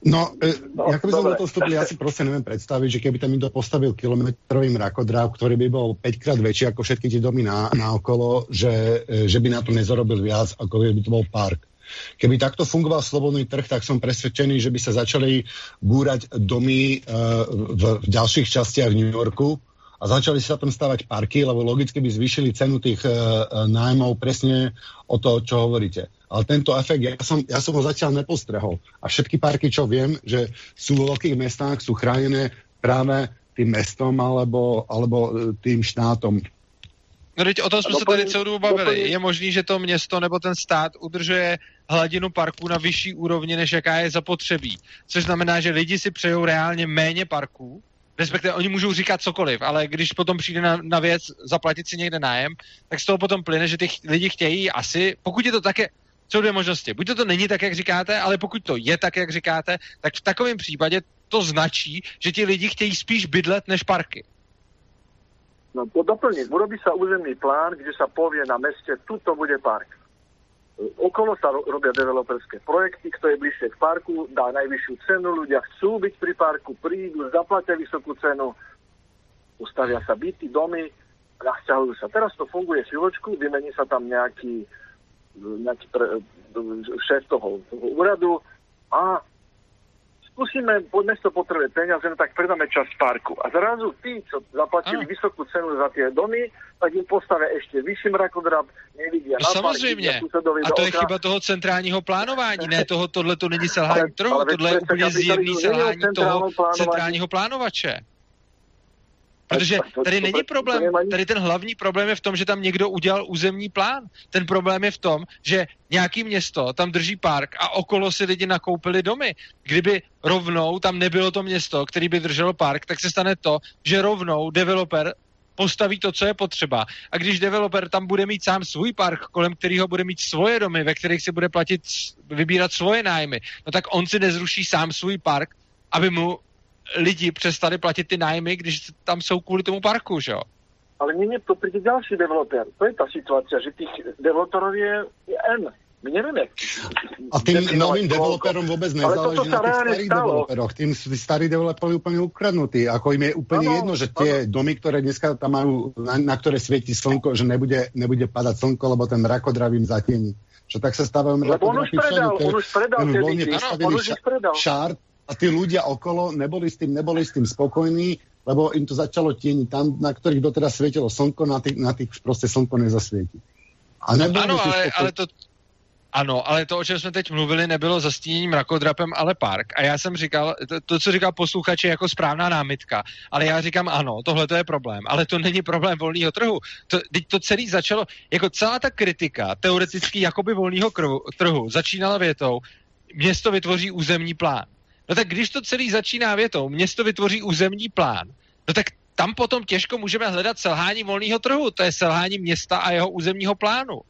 S1: No, e, no jak by som do toho vstúpil, ja si proste neviem predstaviť, že keby tam niekto postavil kilometrový mrakodráv, ktorý by bol 5 krát väčší ako všetky tie domy na, na okolo, že, e, že by na to nezarobil viac, ako by to bol park. Keby takto fungoval slobodný trh, tak som presvedčený, že by sa začali búrať domy uh, v, v ďalších častiach New Yorku, a začali sa tam stavať parky, lebo logicky by zvýšili cenu tých uh, nájmov presne o to, čo hovoríte. Ale tento efekt, ja som, ja som ho zatiaľ nepostrehol. A všetky parky, čo viem, že sú vo veľkých mestách, sú chránené práve tým mestom alebo, alebo tým štátom.
S2: No teď o tom jsme se tady celou dobu bavili. Je možný, že to město nebo ten stát udržuje hladinu parků na vyšší úrovni, než jaká je zapotřebí. Což znamená, že lidi si přejou reálně méně parků, respektive oni můžou říkat cokoliv, ale když potom přijde na, na věc zaplatit si někde nájem, tak z toho potom plyne, že ty lidi chtějí asi, pokud je to také, jsou dvě možnosti. Buď to, to není tak, jak říkáte, ale pokud to je tak, jak říkáte, tak v takovém případě to značí, že ti lidi chtějí spíš bydlet než parky.
S4: No, doplniť, urobí sa územný plán, kde sa povie na meste, tuto bude park. Okolo sa robia developerské projekty, kto je bližšie k parku, dá najvyššiu cenu, ľudia chcú byť pri parku, prídu, zaplatia vysokú cenu, ustavia sa byty, domy, nasťahujú sa. Teraz to funguje chvíľočku, vymení sa tam nejaký, nejaký pre, šéf toho, toho úradu a skúsime, mesto potrebuje peniaze, no tak predáme časť parku. A zrazu tí, čo zaplatili ano. vysokú cenu za tie domy, tak im postavia ešte vyšší mrakodrap, nevidia
S2: no, na Samozřejmě. a to je chyba toho centrálního plánování, ne toho, tohle to není selhání trhu, tohle je úplně zjevný selhání toho centrálního plánovače. Protože tady není problém, tady ten hlavní problém je v tom, že tam někdo udělal územní plán. Ten problém je v tom, že nějaký město tam drží park a okolo si lidi nakoupili domy. Kdyby rovnou tam nebylo to město, který by drželo park, tak se stane to, že rovnou developer postaví to, co je potřeba. A když developer tam bude mít sám svůj park, kolem kterého bude mít svoje domy, ve kterých si bude platit, vybírat svoje nájmy, no tak on si nezruší sám svůj park, aby mu lidi přestali platit ty nájmy, když tam jsou kvůli tomu parku, že jo?
S4: Ale nie, to príde ďalší developer. To je tá situácia, že tých developerov je, je N. My nevieme.
S1: A tým novým developerom vôbec nezáleží na tých starých stalo. developeroch. Tým sú tí starí developeri úplne ukradnutí. Ako im je úplne ano, jedno, že tie ano. domy, ktoré dneska tam majú, na, na ktoré svieti slnko, že nebude, nebude padať slnko, lebo ten rakodrav im zatieni. Čo tak sa stávajú
S4: Lebo on už predal, on už predal,
S1: on už predal. Šart, a tí ľudia okolo neboli s tým, neboli s tým spokojní, lebo im to začalo tieniť tam, na ktorých doteraz svietilo slnko, na tých, na tých proste slnko nezasvietí.
S2: A ano, ale, ale to, ano, ale to, o čem jsme teď mluvili, nebylo zastíněním rakodrapem, ale park. A já jsem říkal, to, to co říkal posluchač, je jako správná námitka. Ale já říkám, ano, tohle to je problém. Ale to není problém volného trhu. To, teď to celé začalo, jako celá ta kritika teoreticky jakoby volného trhu začínala větou, město vytvoří územní plán. No tak když to celý začíná větou, město vytvoří územní plán, no tak tam potom těžko můžeme hledat selhání volného trhu. To je selhání města a jeho územního plánu.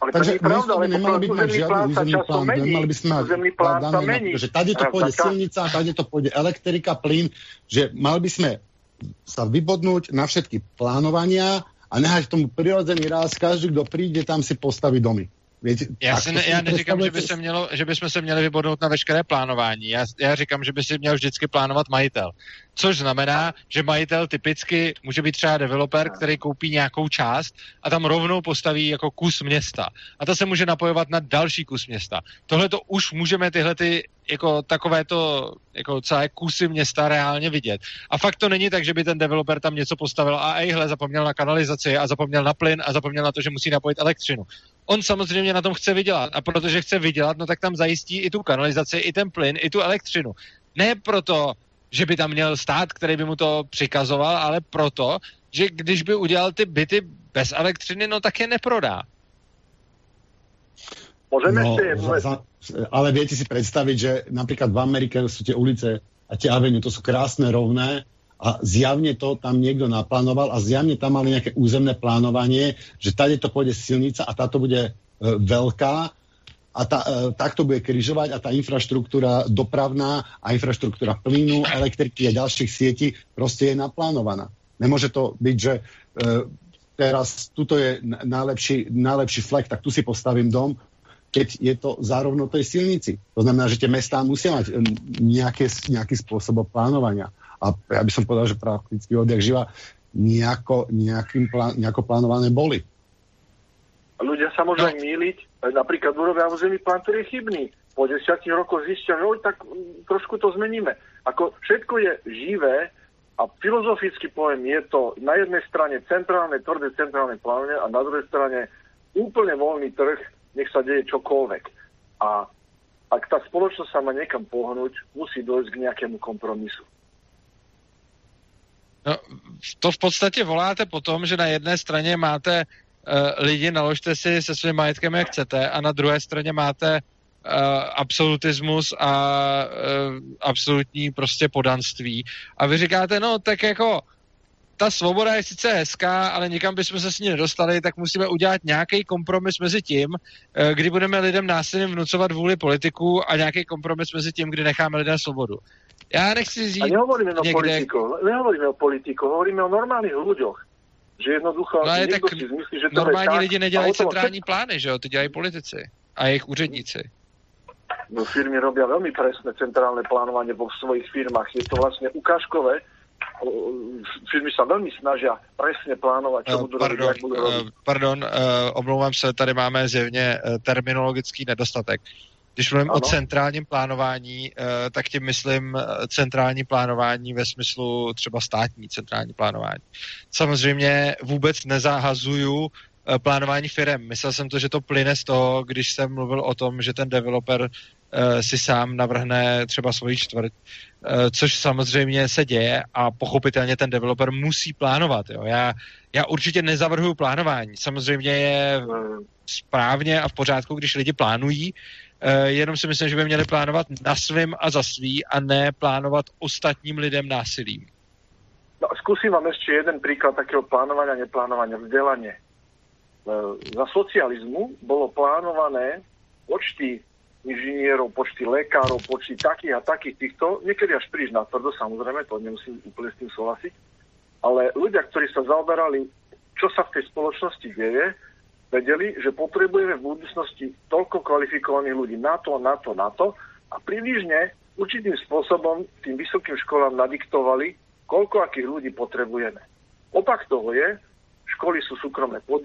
S1: Ale Takže to pravda, ale nemali by mať žiadny územný plán, nemali by sme mať plán daný, že tady to pôjde silnica, tady to pôjde elektrika, plyn, že mali by sme sa vybodnúť na všetky plánovania a nehať tomu prirodzený ráz, každý, kto príde, tam si postaví domy.
S2: Věc, já, si ne, já neříkám, že, by se mělo, že bychom se měli vybodnout na veškeré plánování. Já, já říkám, že by si měl vždycky plánovat majitel. Což znamená, že majitel typicky může být třeba developer, který koupí nějakou část a tam rovnou postaví jako kus města. A to se může napojovat na další kus města. Tohle to už můžeme tyhle ty jako takovéto jako celé kusy města reálně vidět. A fakt to není tak, že by ten developer tam něco postavil a ejhle, zapomněl na kanalizaci a zapomněl na plyn a zapomněl na to, že musí napojit elektřinu. On samozřejmě na tom chce vydělat a protože chce vydělat, no tak tam zajistí i tu kanalizaci, i ten plyn, i tu elektřinu. Ne proto, že by tam měl stát, který by mu to přikazoval, ale proto, že když by udělal ty byty bez elektřiny, no tak je neprodá.
S1: Môžeme no, ešte... Za, ale viete si predstaviť, že napríklad v Amerike sú tie ulice a tie avenue, to sú krásne, rovné a zjavne to tam niekto naplánoval a zjavne tam mali nejaké územné plánovanie, že tady to pôjde silnica a táto bude e, veľká a tá, e, tak to bude križovať a tá infraštruktúra dopravná a infraštruktúra plynu, elektriky a ďalších sietí proste je naplánovaná. Nemôže to byť, že e, teraz tuto je najlepší, najlepší flek, tak tu si postavím dom, keď je to zároveň tej silnici. To znamená, že tie mestá musia mať e, nejaké, nejaký spôsob plánovania. A ja by som povedal, že prakticky odjak živa nejako, nejakým plán, nejako plánované boli.
S4: Ľudia sa môžu no. míliť, napríklad urobia územný plán, ktorý je chybný. Po desiatich rokoch zistia, že oj, tak mm, trošku to zmeníme. Ako všetko je živé a filozoficky poviem, je to na jednej strane centrálne, tvrdé centrálne plánovanie a na druhej strane úplne voľný trh, nech sa deje čokoľvek. A ak tá spoločnosť sa má niekam pohnúť, musí dojsť k nejakému kompromisu.
S2: No, to v podstatě voláte po tom, že na jedné straně máte uh, lidi, naložte si se svým majetkem, jak chcete, a na druhé straně máte uh, absolutismus a uh, absolutní prostě podanství. A vy říkáte, no tak jako ta svoboda je sice hezká, ale někam bychom se s ní nedostali, tak musíme udělat nějaký kompromis mezi tím, kdy budeme lidem násilím vnucovat vůli politiků a nějaký kompromis mezi tím, kdy necháme lidem svobodu. Ja nechci říct...
S4: A nehovoríme niekde... o politikoch, nehovoríme o politikoch, hovoríme o normálnych ľuďoch. Že jednoducho
S2: no, ale tak si zmyslí, že to normální je lidi nedělají centrální plány, že jo? Ty dělají politici a jejich úředníci.
S4: No firmy robia veľmi presné centrálne plánovanie vo svojich firmách. Je to vlastne ukážkové. Firmy sa veľmi snažia presne plánovať, čo uh, budú pardon, robiť, budú robiť. Uh,
S2: pardon, uh, omlouvám se, tady máme zjevně terminologický nedostatek. Když mluvím ano. o centrálním plánování, eh, tak tím myslím eh, centrální plánování ve smyslu třeba státní centrální plánování. Samozřejmě vůbec nezahazuju eh, plánování firm. Myslel jsem to, že to plyne z toho, když jsem mluvil o tom, že ten developer si sám navrhne třeba svoji čtvrt, což samozřejmě se děje a pochopitelně ten developer musí plánovat. Jo. Já, já určitě nezavrhuju plánování. Samozřejmě je hmm. správně a v pořádku, když lidi plánují, jenom si myslím, že by měli plánovat na svým a za svý a ne plánovat ostatním lidem násilím.
S4: No, skúsim vám ešte jeden príklad takého a neplánovania. Vzdelanie. E, za socializmu bolo plánované počty inžinierov, počty lekárov, počty takých a takých týchto, niekedy až príliš na tvrdo, samozrejme, to nemusím úplne s tým súhlasiť, ale ľudia, ktorí sa zaoberali, čo sa v tej spoločnosti deje, vedeli, že potrebujeme v budúcnosti toľko kvalifikovaných ľudí na to, na to, na to a približne určitým spôsobom tým vysokým školám nadiktovali, koľko akých ľudí potrebujeme. Opak toho je, školy sú súkromné pod,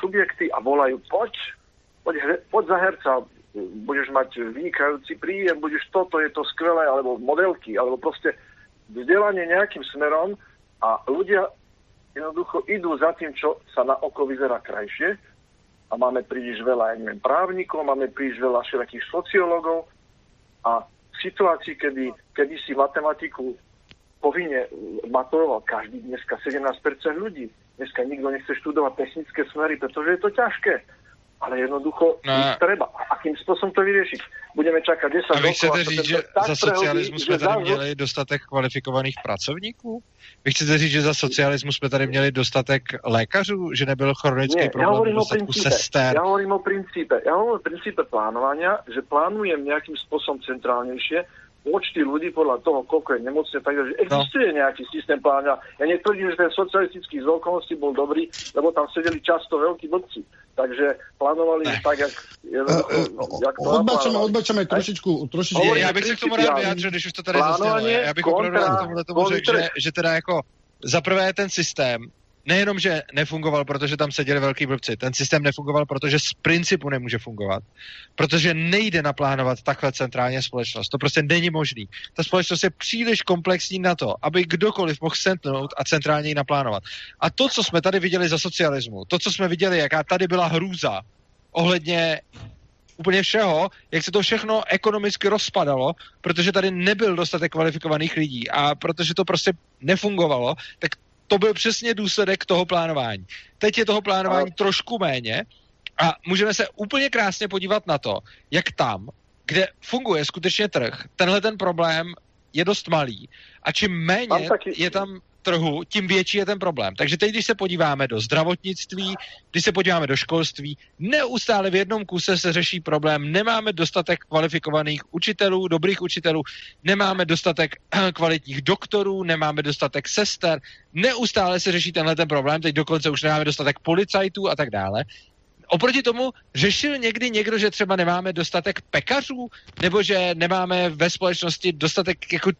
S4: subjekty a volajú, poď, poď, poď za herca, budeš mať vynikajúci príjem, budeš toto, je to skvelé, alebo modelky, alebo proste vzdelanie nejakým smerom a ľudia jednoducho idú za tým, čo sa na oko vyzerá krajšie a máme príliš veľa, ja neviem, právnikov, máme príliš veľa všetkých sociológov a v situácii, kedy, kedy si matematiku povinne maturoval každý, dneska 17% ľudí. Dneska nikto nechce študovať technické smery, pretože je to ťažké ale jednoducho no. treba. Akým spôsobom to vyriešiť? Budeme čakať 10
S2: rokov. A vy chcete říct, že za socialismu jsme tady měli dostatek kvalifikovaných pracovníků? Vy chcete říct, že za socialismu jsme tady měli dostatek lékařů, že nebyl chronický Nie, problém ja dostatku sester?
S4: Ja hovorím o princípe. Ja hovorím o princípe plánovania, že plánujem nejakým spôsobom centrálnejšie, počty ľudí podľa toho, koľko je nemocne, takže no. existuje no. nejaký systém pláňa. Ja netvrdím, že ten socialistický z okolností bol dobrý, lebo tam sedeli často veľkí blbci. Takže plánovali ne. tak, jak, jednoducho, uh, jak to
S1: odbačame, trošičku, trošičku.
S2: Já bych se k tomu rád vyjádřil, když už to tady zaznělo. Já bych opravdu k tomu, tomu řekl, že, že teda jako za prvé ten systém nejenom, že nefungoval, protože tam seděli velký blbci, ten systém nefungoval, protože z principu nemůže fungovat. Protože nejde naplánovat takhle centrálně společnost. To prostě není možný. Ta společnost je příliš komplexní na to, aby kdokoliv mohl sentnout a centrálně ji naplánovat. A to, co jsme tady viděli za socialismu, to, co jsme viděli, jaká tady byla hrůza ohledně úplně všeho, jak se to všechno ekonomicky rozpadalo, protože tady nebyl dostatek kvalifikovaných lidí a protože to prostě nefungovalo, tak to byl přesně důsledek toho plánování. Teď je toho plánování a... trošku méně a můžeme se úplně krásně podívat na to, jak tam, kde funguje skutečně trh, tenhle ten problém je dost malý a čím méně taky... je tam trhu, tím větší je ten problém. Takže teď, když se podíváme do zdravotnictví, když se podíváme do školství, neustále v jednom kuse se řeší problém, nemáme dostatek kvalifikovaných učitelů, dobrých učitelů, nemáme dostatek [clears throat] kvalitních doktorů, nemáme dostatek sester, neustále se řeší tenhle ten problém, teď dokonce už nemáme dostatek policajtů a tak dále. Oproti tomu řešil někdy někdo, že třeba nemáme dostatek pekařů, nebo že nemáme ve společnosti dostatek jako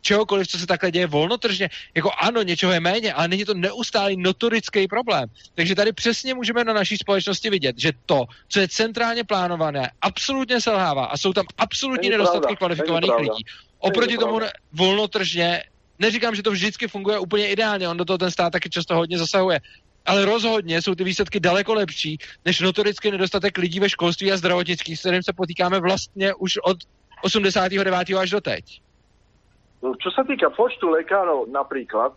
S2: čehokoliv, co se takhle děje volnotržně. Jako ano, něčeho je méně, ale není to neustálý notorický problém. Takže tady přesně můžeme na naší společnosti vidět, že to, co je centrálně plánované, absolutně selhává a jsou tam absolutní nedostatky kvalifikovaných lidí. Oproti tomu volnotržně, neříkám, že to vždycky funguje úplně ideálně, on do toho ten stát taky často hodně zasahuje, ale rozhodně jsou ty výsledky daleko lepší než notoricky nedostatek lidí ve školství a zdravotnictví, s kterým se potýkáme vlastně už od 89. až do teď.
S4: Čo sa týka počtu lekárov napríklad,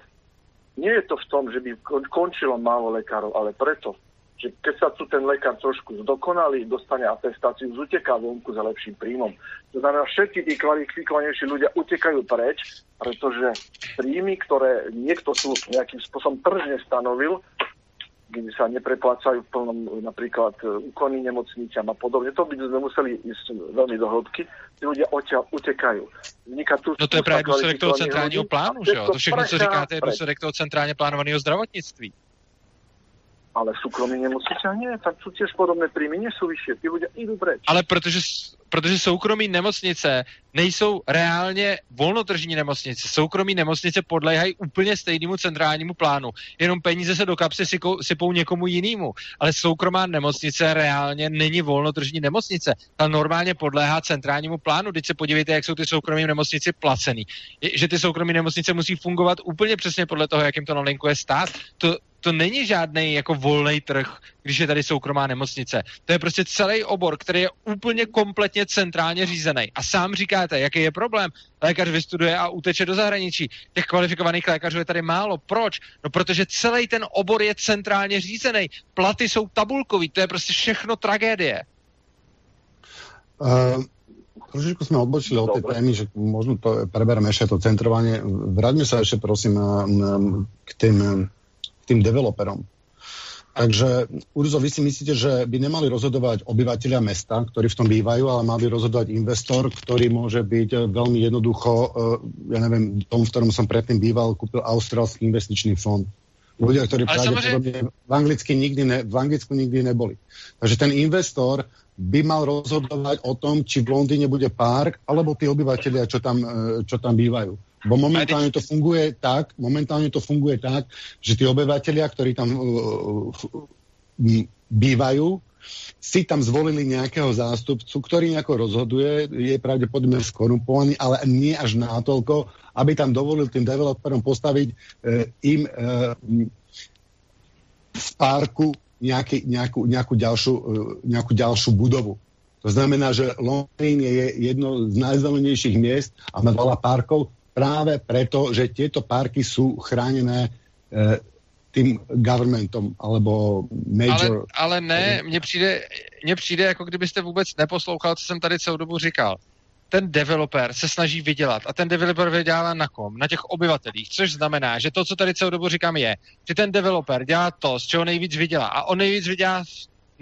S4: nie je to v tom, že by končilo málo lekárov, ale preto, že keď sa tu ten lekár trošku zdokonalí, dostane atestáciu, zuteká vonku za lepším príjmom. To znamená, všetci tí kvalifikovanejší ľudia utekajú preč, pretože príjmy, ktoré niekto tu nejakým spôsobom tržne stanovil, kde sa nepreplácajú v plnom napríklad e, úkony nemocniciam a podobne. To by sme museli ísť veľmi do hĺbky. Tí ľudia odtiaľ utekajú.
S2: Vzniká tu no to je právě důsledek toho centrálního plánu, že jo? To všechno, co říkáte, je důsledek toho centrálně plánovaného zdravotnictví.
S4: Ale súkromí nemocnice nie, tak sú tiež podobné príjmy, vyššie, tí ľudia idú preč.
S2: Ale protože protože soukromí nemocnice nejsou reálně volnotržní nemocnice. Soukromí nemocnice podléhají úplně stejnému centrálnímu plánu. Jenom peníze se do kapsy sypou někomu jinému. Ale soukromá nemocnice reálně není volnotržní nemocnice. Ta normálně podléhá centrálnímu plánu. Teď se podívejte, jak jsou ty soukromí nemocnice placený. Je, že ty soukromí nemocnice musí fungovat úplně přesně podle toho, jakým to nalinkuje stát. To, to není žádný jako volný trh, když je tady soukromá nemocnice. To je prostě celý obor, který je úplně kompletně centrálně řízený. A sám říkáte, jaký je problém. Lékař vystuduje a uteče do zahraničí. Těch kvalifikovaných lékařů je tady málo. Proč? No protože celý ten obor je centrálně řízený. Platy jsou tabulkový, to je prostě všechno tragédie.
S1: Uh, trošičku sme odbočili od tej témy, že možno to prebereme ešte to centrovanie. Vráťme sa ešte prosím k tým k tým developerom. Takže, Urzo, vy si myslíte, že by nemali rozhodovať obyvateľia mesta, ktorí v tom bývajú, ale mal by rozhodovať investor, ktorý môže byť eh, veľmi jednoducho, eh, ja neviem, tom, v ktorom som predtým býval, kúpil australský investičný fond. Ľudia, ktorí pravdepodobne v, Anglicky nikdy ne, v Anglicku nikdy neboli. Takže ten investor by mal rozhodovať o tom, či v Londýne bude park, alebo tí obyvateľia, čo tam, eh, čo tam bývajú. Bo momentálne to funguje tak, momentálne to funguje tak, že tí obyvateľia, ktorí tam uh, uh, bývajú, si tam zvolili nejakého zástupcu, ktorý nejako rozhoduje, je pravdepodobne skorumpovaný, ale nie až natoľko, aby tam dovolil tým developerom postaviť e, im e, v parku nejaký, nejakú, nejakú, ďalšiu, e, nejakú ďalšiu budovu. To znamená, že Londýn je jedno z najzelenejších miest a má veľa parkov, práve preto, že tieto parky sú chránené e, tým governmentom, alebo major...
S2: Ale, ale ne, mně přijde, mně přijde, jako kdybyste vůbec neposlouchal, co jsem tady celou dobu říkal. Ten developer se snaží vydělat a ten developer vydělá na kom? Na těch obyvatelích, což znamená, že to, co tady celou dobu říkám, je, že ten developer dělá to, z čeho nejvíc vydělá a on nejvíc vydělá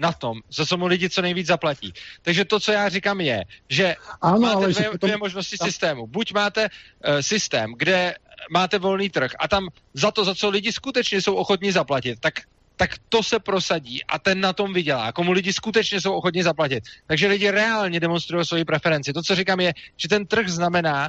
S2: na tom, za co mu lidi co nejvíc zaplatí. Takže to, co já říkám, je, že ano, máte ale dvě, potom... dvě možnosti systému. Buď máte uh, systém, kde máte volný trh a tam za to, za co lidi skutečně jsou ochotní zaplatit, tak tak to se prosadí a ten na tom vydělá, komu lidi skutečně jsou ochotní zaplatit. Takže lidi reálně demonstrují svoji preferenci. To, co říkám, je, že ten trh znamená,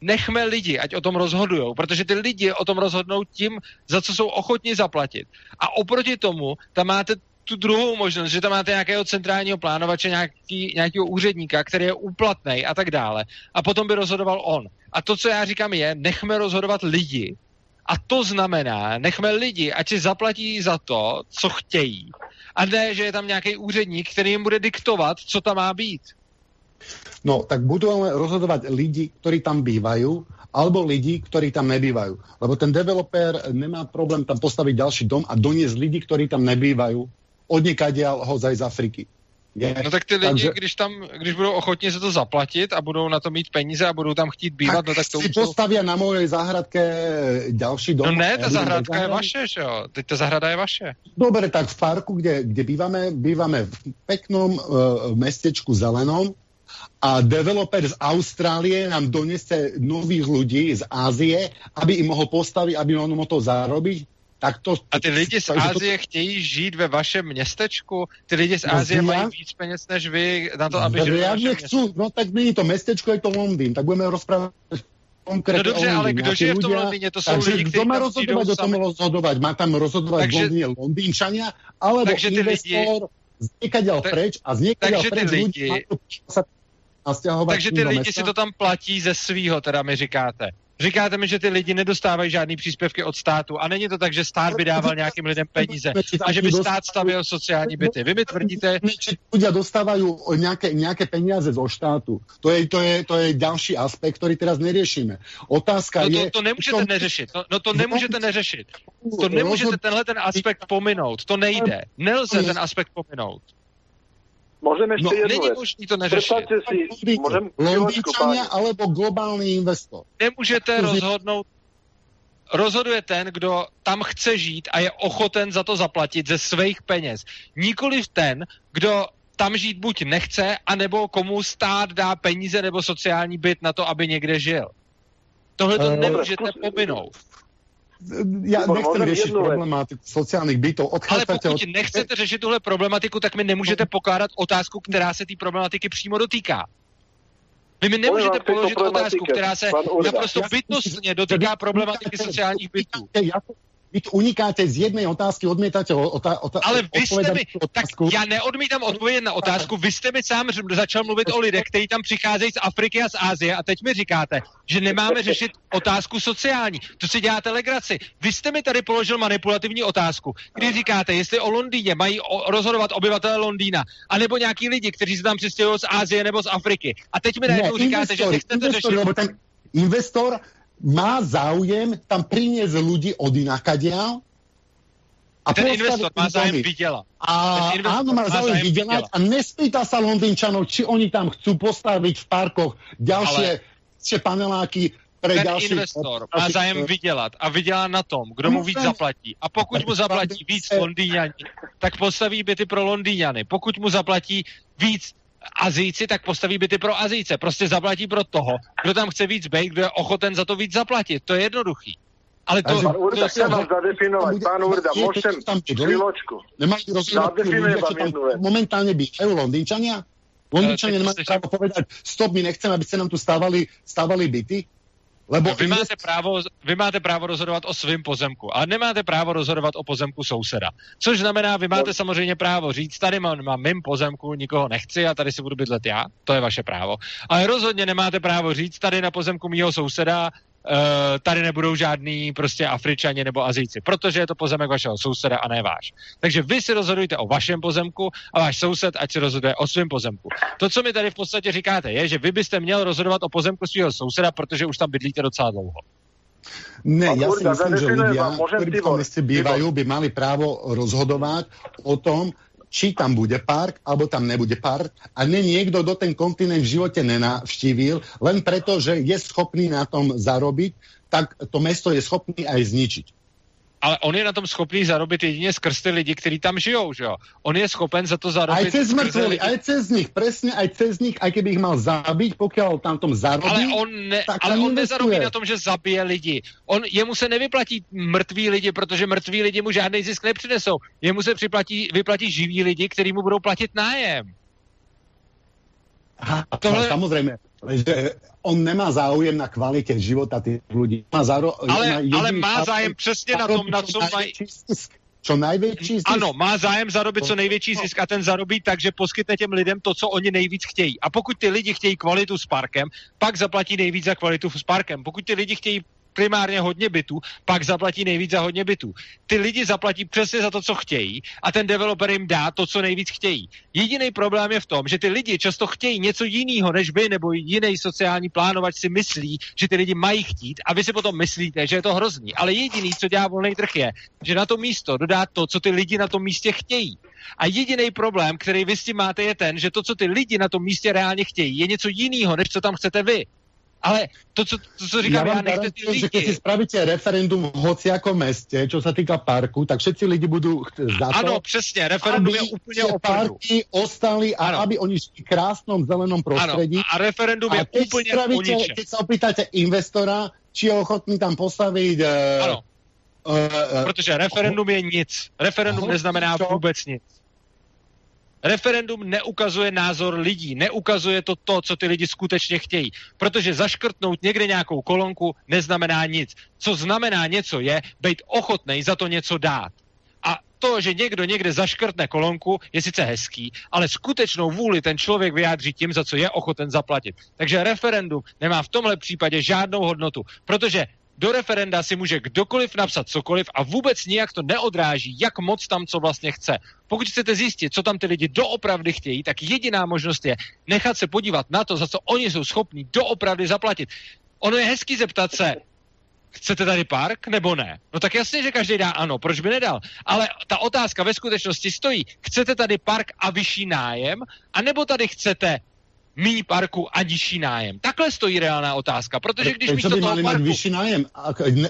S2: nechme lidi, ať o tom rozhodují, protože ty lidi o tom rozhodnou tím, za co jsou ochotní zaplatit. A oproti tomu tam máte tu druhou možnost, že tam máte nějakého centrálního plánovače, nějaký, nějakého úředníka, který je úplatný a tak dále. A potom by rozhodoval on. A to, co já říkám, je, nechme rozhodovat lidi. A to znamená, nechme lidi, ať si zaplatí za to, co chtějí. A ne, že je tam nějaký úředník, který jim bude diktovat, co tam má být.
S1: No, tak budeme rozhodovat lidi, kteří tam bývají, alebo lidi, ktorí tam nebývajú. Lebo ten developer nemá problém tam postaviť ďalší dom a doniesť lidi, ktorí tam nebývajú odniekadia ho z Afriky. Je.
S2: No tak ty lidi, Takže... když tam, když budou ochotně se to zaplatit a budou na to mít peníze a budou tam chtít bývat, tak no tak to
S1: si postaví na mojej zahradke další dom.
S2: No ne, ta zahradka je vaše, že jo? Teď ta zahrada je vaše.
S1: Dobre, tak v parku, kde, kde bývame, bývame v peknom uh, mestečku zelenom, a developer z Austrálie nám donese nových ľudí z Ázie, aby im mohol postaviť, aby on mohol to zarobiť tak to,
S2: a ty lidi z Ázie to... chtějí žít ve vašem městečku? Ty lidi z no, Ázie no, mají víc peněz než vy na to, aby žili
S1: Já chcú, no tak není to městečko, je to Londýn, tak budeme rozprávat
S2: konkrétně No dobře, ale kdo žije v tom Londýně? To jsou takže lidi, kteří
S1: má rozhodovat, o tom rozhodovat? Má tam rozhodovat takže, v Londýně Londýnčania, alebo takže ty investor lidi, z někaděl tak, preč a z někaděl preč lidi, lidi
S2: takže ty lidi si to tam platí ze svýho, teda mi říkáte. Říkáte mi, že ty lidi nedostávají žádný příspěvky od státu a není to tak, že stát by dával nějakým lidem peníze a že by stát stavěl sociální byty. Vy mi tvrdíte...
S1: Ľudia dostávají nějaké, nějaké peníze zo štátu. To je, to, je, to je další aspekt, který teraz neriešime. Otázka
S2: no to,
S1: je...
S2: To nemůžete to... neřešit. No, no to nemůžete neřešit. To nemůžete tenhle ten aspekt pominout. To nejde. Nelze ten aspekt pominout.
S4: Môžem ešte no, jednu
S2: vec. to Predstavte
S4: si, môžem
S1: Londýčania alebo globálny investor.
S2: Nemůžete rozhodnout rozhoduje ten, kdo tam chce žít a je ochoten za to zaplatit ze svých peněz. Nikoliv ten, kdo tam žít buď nechce, anebo komu stát dá peníze nebo sociální byt na to, aby někde žil. Tohle to uh, nemůžete pominout
S1: ja nechcem riešiť problematiku sociálnych bytov.
S2: Ale pokud od... nechcete řešit tuhle problematiku, tak mi nemůžete pokládat otázku, která se té problematiky přímo dotýká. Vy mi nemůžete položit otázku, která se naprosto bytostně dotýká problematiky sociálních bytů.
S1: Vy tu unikáte z jednej otázky, odmietate otá, otá,
S2: Ale vy jste mi, tak já neodmítám odpovědět na otázku, vy jste mi sám začal mluvit o lidech, kteří tam přicházejí z Afriky a z Ázie a teď mi říkáte, že nemáme řešit otázku sociální. To si děláte legraci. Vy jste mi tady položil manipulativní otázku, kdy říkáte, jestli o Londýně mají o, rozhodovat obyvatelé Londýna, anebo nějaký lidi, kteří se tam přistěhují z Ázie nebo z Afriky. A teď mi najednou říkáte, investor, že chcete investor, řešit...
S1: investor má záujem tam priniesť ľudí od inakadiaľ
S2: a ten investor má zájem vydělat.
S1: A áno, má záujem vydělat a nespýta sa Londýnčanov, či oni tam chcú postaviť v parkoch ďalšie Ale... paneláky pre
S2: ten
S1: ďalší...
S2: investor má zájem vydělat a vydělá na tom, kdo mu víc zaplatí. A pokud mu zaplatí víc Londýňani, tak postaví byty pro Londýňany. Pokud mu zaplatí víc Azijci, tak postaví byty pro Azijce. Prostě zaplatí pro toho, kdo tam chce víc být, kdo je ochoten za to víc zaplatit. To je jednoduchý. Ale to...
S4: Pán Urda, to chcem vám zadefinovať. Pán Urda, môžem chvíľočku.
S1: Nemajú jednu vec. Momentálne bytajú Londýnčania? Londýnčania nemajú právo povedať, stop, my nechceme, aby ste nám tu stávali, stávali byty.
S2: Lebo vy, máte právo, vy máte právo rozhodovat o svém pozemku, ale nemáte právo rozhodovat o pozemku souseda. Což znamená, vy máte samozřejmě právo říct, tady mám, mám mým pozemku, nikoho nechci a tady si budu bydlet já, to je vaše právo. Ale rozhodně nemáte právo říct, tady na pozemku mýho souseda tady nebudou žádný prostě Afričani nebo Azijci, protože je to pozemek vašeho souseda a ne váš. Takže vy si rozhodujte o vašem pozemku a váš soused ať si rozhoduje o svém pozemku. To, co mi tady v podstatě říkáte, je, že vy byste měl rozhodovat o pozemku svého souseda, protože už tam bydlíte docela dlouho.
S1: Ne, ja si myslím, že ľudia, ktorí v tom meste bývajú, by mali právo rozhodovať o tom, či tam bude park, alebo tam nebude park a ne niekto do ten kontinent v živote nenavštívil, len preto, že je schopný na tom zarobiť, tak to mesto je schopný aj zničiť
S2: ale on je na tom schopný zarobit jedině skrz ty lidi, kteří tam žijou, že jo? On je schopen za to zarobit.
S1: Aj cez mŕtvoli, aj cez nich, presne, aj cez nich, aj keby ich mal zabiť, pokud tam tom zarobí.
S2: Ale on, ne, ale on nezarobí na tom, že zabije lidi. On, jemu se nevyplatí mrtví lidi, protože mrtví lidi mu žádný zisk nepřinesou. Jemu se připlatí, vyplatí živí lidi, kteří mu budou platit nájem.
S1: Aha, tohle... Samozrejme, že on nemá záujem na kvalitě života těch lidí.
S2: Má záro... ale, ale má zájem přesně na tom, na co mají...
S1: Co největší zisk.
S2: Ano, má zájem zarobit co největší zisk a ten zarobí tak, že poskytne těm lidem to, co oni nejvíc chtějí. A pokud ty lidi chtějí kvalitu s parkem, pak zaplatí nejvíc za kvalitu s parkem. Pokud ty lidi chtějí primárně hodně bytů, pak zaplatí nejvíc za hodně bytů. Ty lidi zaplatí přesně za to, co chtějí a ten developer jim dá to, co nejvíc chtějí. Jediný problém je v tom, že ty lidi často chtějí něco jiného než by, nebo jiný sociální plánovač si myslí, že ty lidi mají chtít a vy si potom myslíte, že je to hrozný. Ale jediný, co dělá volný trh je, že na to místo dodá to, co ty lidi na tom místě chtějí. A jediný problém, který vy s tím máte, je ten, že to, co ty lidi na tom místě reálně chtějí, je něco jiného, než co tam chcete vy. Ale to, co, to, co říkám,
S1: ja,
S2: ja nechce ty lidi.
S1: Že keď si spravíte referendum v hociakom meste, čo sa týka parku, tak všetci lidi budú za to,
S2: Ano, přesně, referendum je úplně o
S1: parky ostali a ano. aby oni šli v krásnom zelenom prostredí.
S2: Ano, a referendum je úplně
S1: spravíte,
S2: o ničem.
S1: Keď sa opýtate investora, či je ochotný tam postaviť uh,
S2: ano. Uh, uh, Protože referendum je nic. Referendum neznamená vůbec nic. Referendum neukazuje názor lidí, neukazuje to to, co ty lidi skutečně chtějí. Protože zaškrtnout někde nějakou kolonku neznamená nic. Co znamená něco je být ochotný za to něco dát. A to, že někdo někde zaškrtne kolonku, je sice hezký, ale skutečnou vůli ten člověk vyjádří tím, za co je ochoten zaplatit. Takže referendum nemá v tomhle případě žádnou hodnotu, protože do referenda si může kdokoliv napsat cokoliv a vůbec nijak to neodráží, jak moc tam co vlastně chce. Pokud chcete zjistit, co tam ty lidi doopravdy chtějí, tak jediná možnost je nechat se podívat na to, za co oni jsou schopní doopravdy zaplatit. Ono je hezký zeptat se, chcete tady park nebo ne? No tak jasně, že každý dá ano, proč by nedal? Ale ta otázka ve skutečnosti stojí, chcete tady park a vyšší nájem, anebo tady chcete míň parku a nižší nájem? Takhle stojí reálná otázka, protože když místo
S1: by
S2: toho parku...
S1: vyšší nájem? Ne,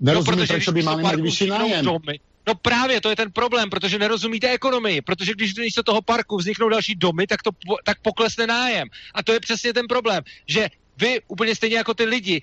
S1: nerozumím, no, proč by mali mít vyšší nájem.
S2: Domy, No právě, to je ten problém, protože nerozumíte ekonomii, protože když místo toho parku vzniknou další domy, tak, to, tak poklesne nájem. A to je přesně ten problém, že vy úplně stejně jako ty lidi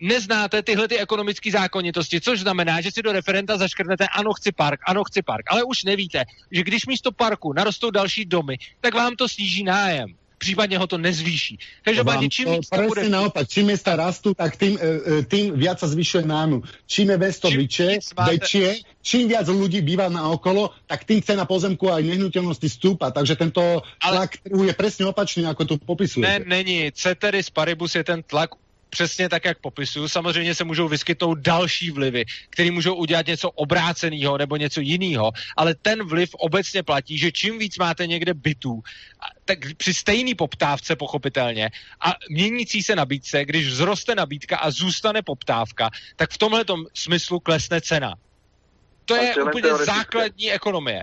S2: neznáte tyhle ty ekonomické zákonitosti, což znamená, že si do referenta zaškrtnete ano, chci park, ano, chci park, ale už nevíte, že když místo parku narostou další domy, tak vám to sníží nájem případně ho to nezvýší. Každopádně čím víc to bude...
S1: naopak, čím města rastú, tak tým, e, e, tým viac sa zvyšuje nájmu. Čím je mesto väčšie, väčšie, čím viac ľudí býva na okolo, tak tým cena pozemku a nehnuteľnosti stúpa. Takže tento Ale... tlak je presne opačný, ako tu popisuje.
S2: Ne, není. Ceteris paribus je ten tlak přesně tak, jak popisuju. Samozřejmě se můžou vyskytnout další vlivy, které můžou udělat něco obráceného nebo něco jiného, ale ten vliv obecně platí, že čím víc máte někde bytů, tak při stejné poptávce pochopitelně a měnící se nabídce, když vzroste nabídka a zůstane poptávka, tak v tomhle smyslu klesne cena. To je úplně základní ekonomie.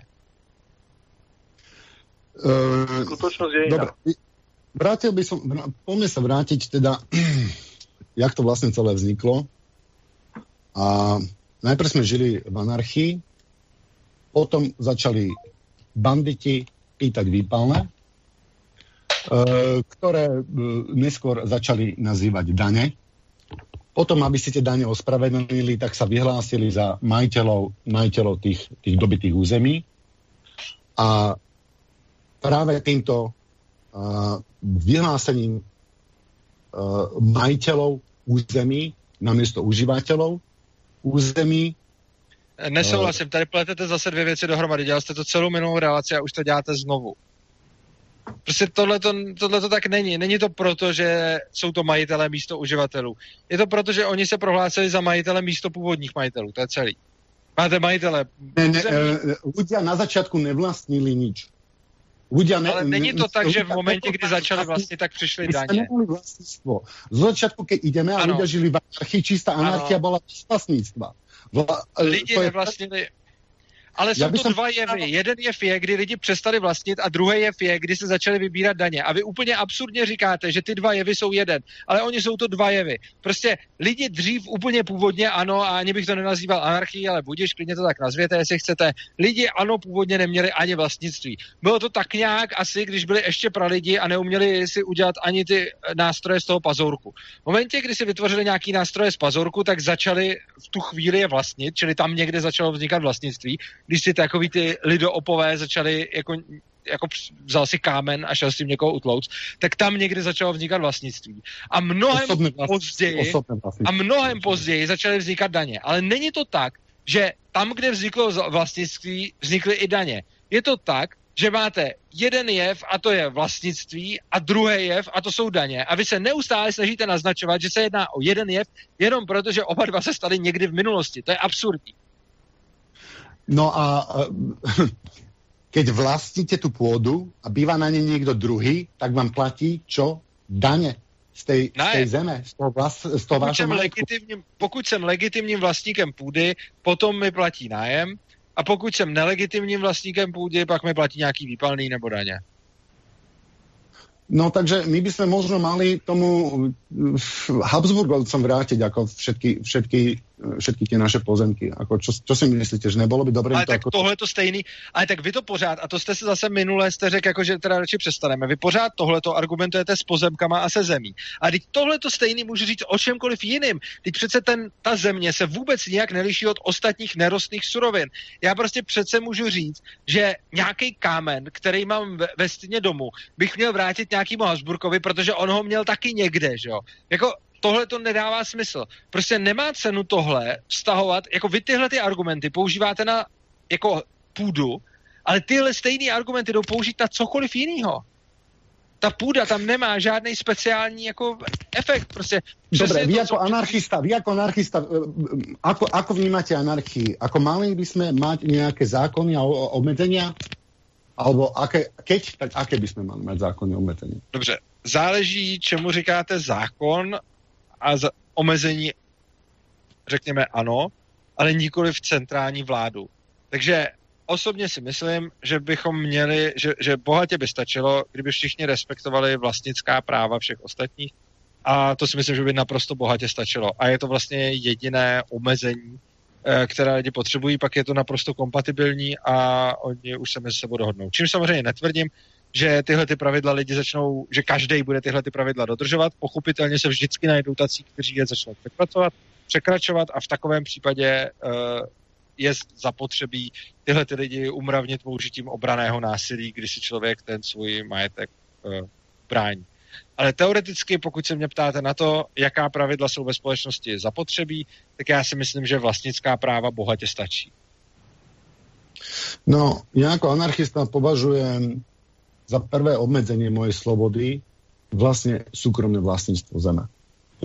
S1: Uh, Skutočnosť je iná. Vrátil by som, poďme sa vrátiť teda jak to vlastne celé vzniklo. A najprv sme žili v anarchii, potom začali banditi pýtať výpalné, e, ktoré e, neskôr začali nazývať dane. Potom, aby si tie dane ospravedlnili, tak sa vyhlásili za majiteľov, majiteľov tých, tých dobitých území. A práve týmto vyhlásením uh, majiteľov území namiesto užívateľov území.
S2: Nesouhlasím, tady pletete zase dvě věci dohromady. Dělal jste to celou minulou relaci a už to děláte znovu. Prostě tohle to tak není. Není to proto, že jsou to majitelé místo uživatelů. Je to proto, že oni se prohlásili za majitele místo původních majitelů. To je celý. Máte majitele.
S1: Ne, ne, ľudia na začátku nevlastnili nič.
S2: Ľudia ne, Ale není to tak, že v momentě, kdy začali vlastně, tak přišli daně.
S1: vlastníctvo. Z začátku, keď ideme a ľudia žili v anarchii, čistá anarchia ano. bola vlastníctva.
S2: Vla, Lidi nevlastnili, ale jsou to dva jevy. Jeden jev je, kdy lidi přestali vlastnit a druhý jev je, kdy se začali vybírat daně. A vy úplně absurdně říkáte, že ty dva jevy jsou jeden, ale oni jsou to dva jevy. Prostě lidi dřív úplně původně ano, a ani bych to nenazýval anarchii, ale budíš, klidně to tak nazvěte, jestli chcete. Lidi ano, původně neměli ani vlastnictví. Bylo to tak nějak asi, když byli ještě pro lidi a neuměli si udělat ani ty nástroje z toho pazourku. V momentě, kdy si vytvořili nějaký nástroje z pazorku, tak začali v tu chvíli je vlastnit, čili tam někde začalo vznikat vlastnictví když si takový ty lidoopové začali jako jako vzal si kámen a šel s tím někoho utlouc, tak tam někdy začalo vznikat vlastnictví. A mnohem osobné později osobné a mnohem později začaly vznikat daně. Ale není to tak, že tam, kde vzniklo vlastnictví, vznikly i daně. Je to tak, že máte jeden jev a to je vlastnictví a druhý jev a to jsou daně. A vy se neustále snažíte naznačovat, že se jedná o jeden jev jenom proto, že oba dva se staly někdy v minulosti. To je absurdní.
S1: No a [laughs] keď vlastníte tu pôdu a býva na nej niekto druhý, tak vám platí čo? Dane z tej, z tej zeme, z toho, vlast, z toho
S2: pokud, jsem legitimním, pokud jsem legitimním vlastníkem půdy, potom mi platí nájem a pokud jsem nelegitimním vlastníkem půdy, pak mi platí nějaký výpalný nebo daně.
S1: No takže my by sme možno mali tomu Habsburgovcom vrátiť ako všetky, všetky, všetky tie naše pozemky. Ako čo, čo si myslíte, že nebolo by dobré?
S2: Ale to tak ako... tohle to stejný, ale tak vy to pořád, a to jste se zase minule jste řekl, jako, že teda radši přestaneme. Vy pořád tohle to argumentujete s pozemkama a se zemí. A teď tohle to stejný můžu říct o čemkoliv jiným. Teď přece ten, ta země se vůbec nijak neliší od ostatních nerostných surovin. Já prostě přece můžu říct, že nějaký kámen, který mám ve, ve stěně domu, bych měl vrátit nějakému Habsburkovi, protože on ho měl taky někde, že jo. Jako tohle to nedává smysl. Prostě nemá cenu tohle vztahovat, jako vy tyhle ty argumenty používáte na jako půdu, ale tyhle stejné argumenty jdou použít na cokoliv jiného. Ta půda tam nemá žádný speciální jako efekt. Prostě
S1: Dobre, vy jako co... anarchista, vy jako anarchista, eh, ako, ako vnímáte anarchii? Ako mali by sme mať nejaké zákony a obmedzenia? Alebo aké, keď, tak aké by sme mali mať zákony obmedzení?
S2: Dobře, záleží, čemu říkáte zákon a za, omezení, řekněme ano, ale nikoli v centrální vládu. Takže osobně si myslím, že bychom měli, že, že bohatě by stačilo, kdyby všichni respektovali vlastnická práva všech ostatních a to si myslím, že by naprosto bohatě stačilo. A je to vlastně jediné omezení, Eh, které lidi potřebují, pak je to naprosto kompatibilní a oni už se mezi sebou dohodnou. Čím samozřejmě netvrdím, že tyhle ty pravidla lidi začnou, že každý bude tyhle ty pravidla dodržovat. Pochopitelně se vždycky najdou tací, kteří je začnou překračovat, překračovat a v takovém případě uh, je zapotřebí tyhle ty lidi umravnit použitím obraného násilí, kdy si člověk ten svůj majetek uh, brání. Ale teoreticky, pokud se mě ptáte na to, jaká pravidla jsou ve společnosti zapotřebí, tak já si myslím, že vlastnická práva bohatě stačí.
S1: No, já jako anarchista považujem za prvé obmedzenie mojej slobody vlastne súkromné vlastníctvo zeme.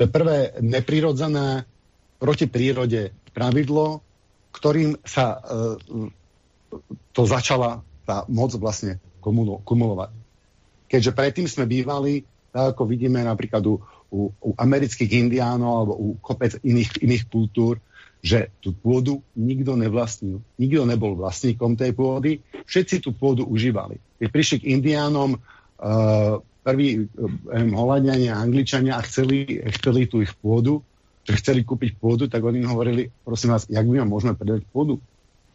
S1: To je prvé neprirodzené proti prírode pravidlo, ktorým sa uh, to začala tá moc vlastne kumulovať. Keďže predtým sme bývali tak ako vidíme napríklad u, u, u amerických indiánov alebo u kopec iných, iných kultúr, že tú pôdu nikto nevlastnil. Nikto nebol vlastníkom tej pôdy, všetci tú pôdu užívali. Keď prišli k indiánom uh, prví um, Holandiania, Angličania a chceli, chceli tú ich pôdu, že chceli kúpiť pôdu, tak oni hovorili, prosím vás, jak my vám môžeme predať pôdu?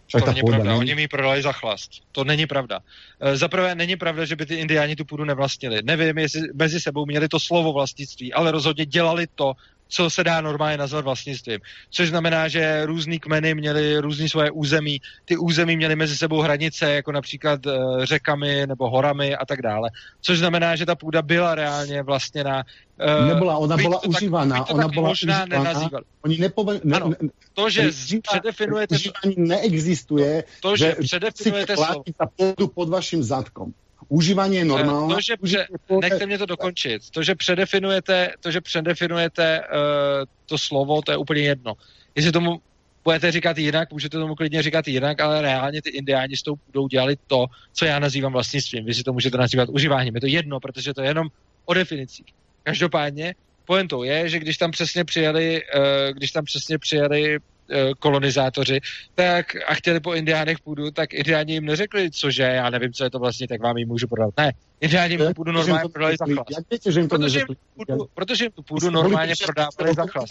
S2: Však to není pravda, není... oni mi prodali za chlast. To není pravda. E, Za prvé není pravda, že by ty indiáni tu půdu nevlastnili. Nevím, jestli mezi sebou měli to slovo vlastnictví, ale rozhodně dělali to, co se dá normálně nazvat vlastnictvím. Což znamená, že různý kmeny měli různý svoje území, ty území měly mezi sebou hranice, jako například uh, řekami nebo horami a tak dále. Což znamená, že ta půda byla reálně vlastněna.
S1: Uh, Nebyla, ona byla užívaná. Ona byla
S2: možná nenazývali.
S1: Oni nepove... ne,
S2: ano, to, že předefinujete...
S1: Užívání neexistuje,
S2: to, to že, že předefinujete
S1: slovo. ta půdu pod vaším zadkom. Užívání je normální.
S2: To, že pře- nechte mě to dokončit. To, že předefinujete, to, že předefinujete uh, to slovo, to je úplně jedno. Jestli tomu budete říkat jinak, můžete tomu klidně říkat jinak, ale reálně ty indiáni s tou půdou dělali to, co já nazývám vlastnictvím. Vy si to můžete nazývat užíváním. Je to jedno, protože to je jenom o definicích. Každopádně pointou je, že když tam přesně přijeli, uh, když tam přesně přijeli kolonizátoři, tak a chtěli po indiánech půdu, tak indiáni jim neřekli, cože, já nevím, co je to vlastně, tak vám ji můžu prodat. Ne, indiáni jim tu půdu normálně prodali za chlast. Jak víte, že jim to protože, jim půdu, protože jim tu půdu normálně prodávali za chlast.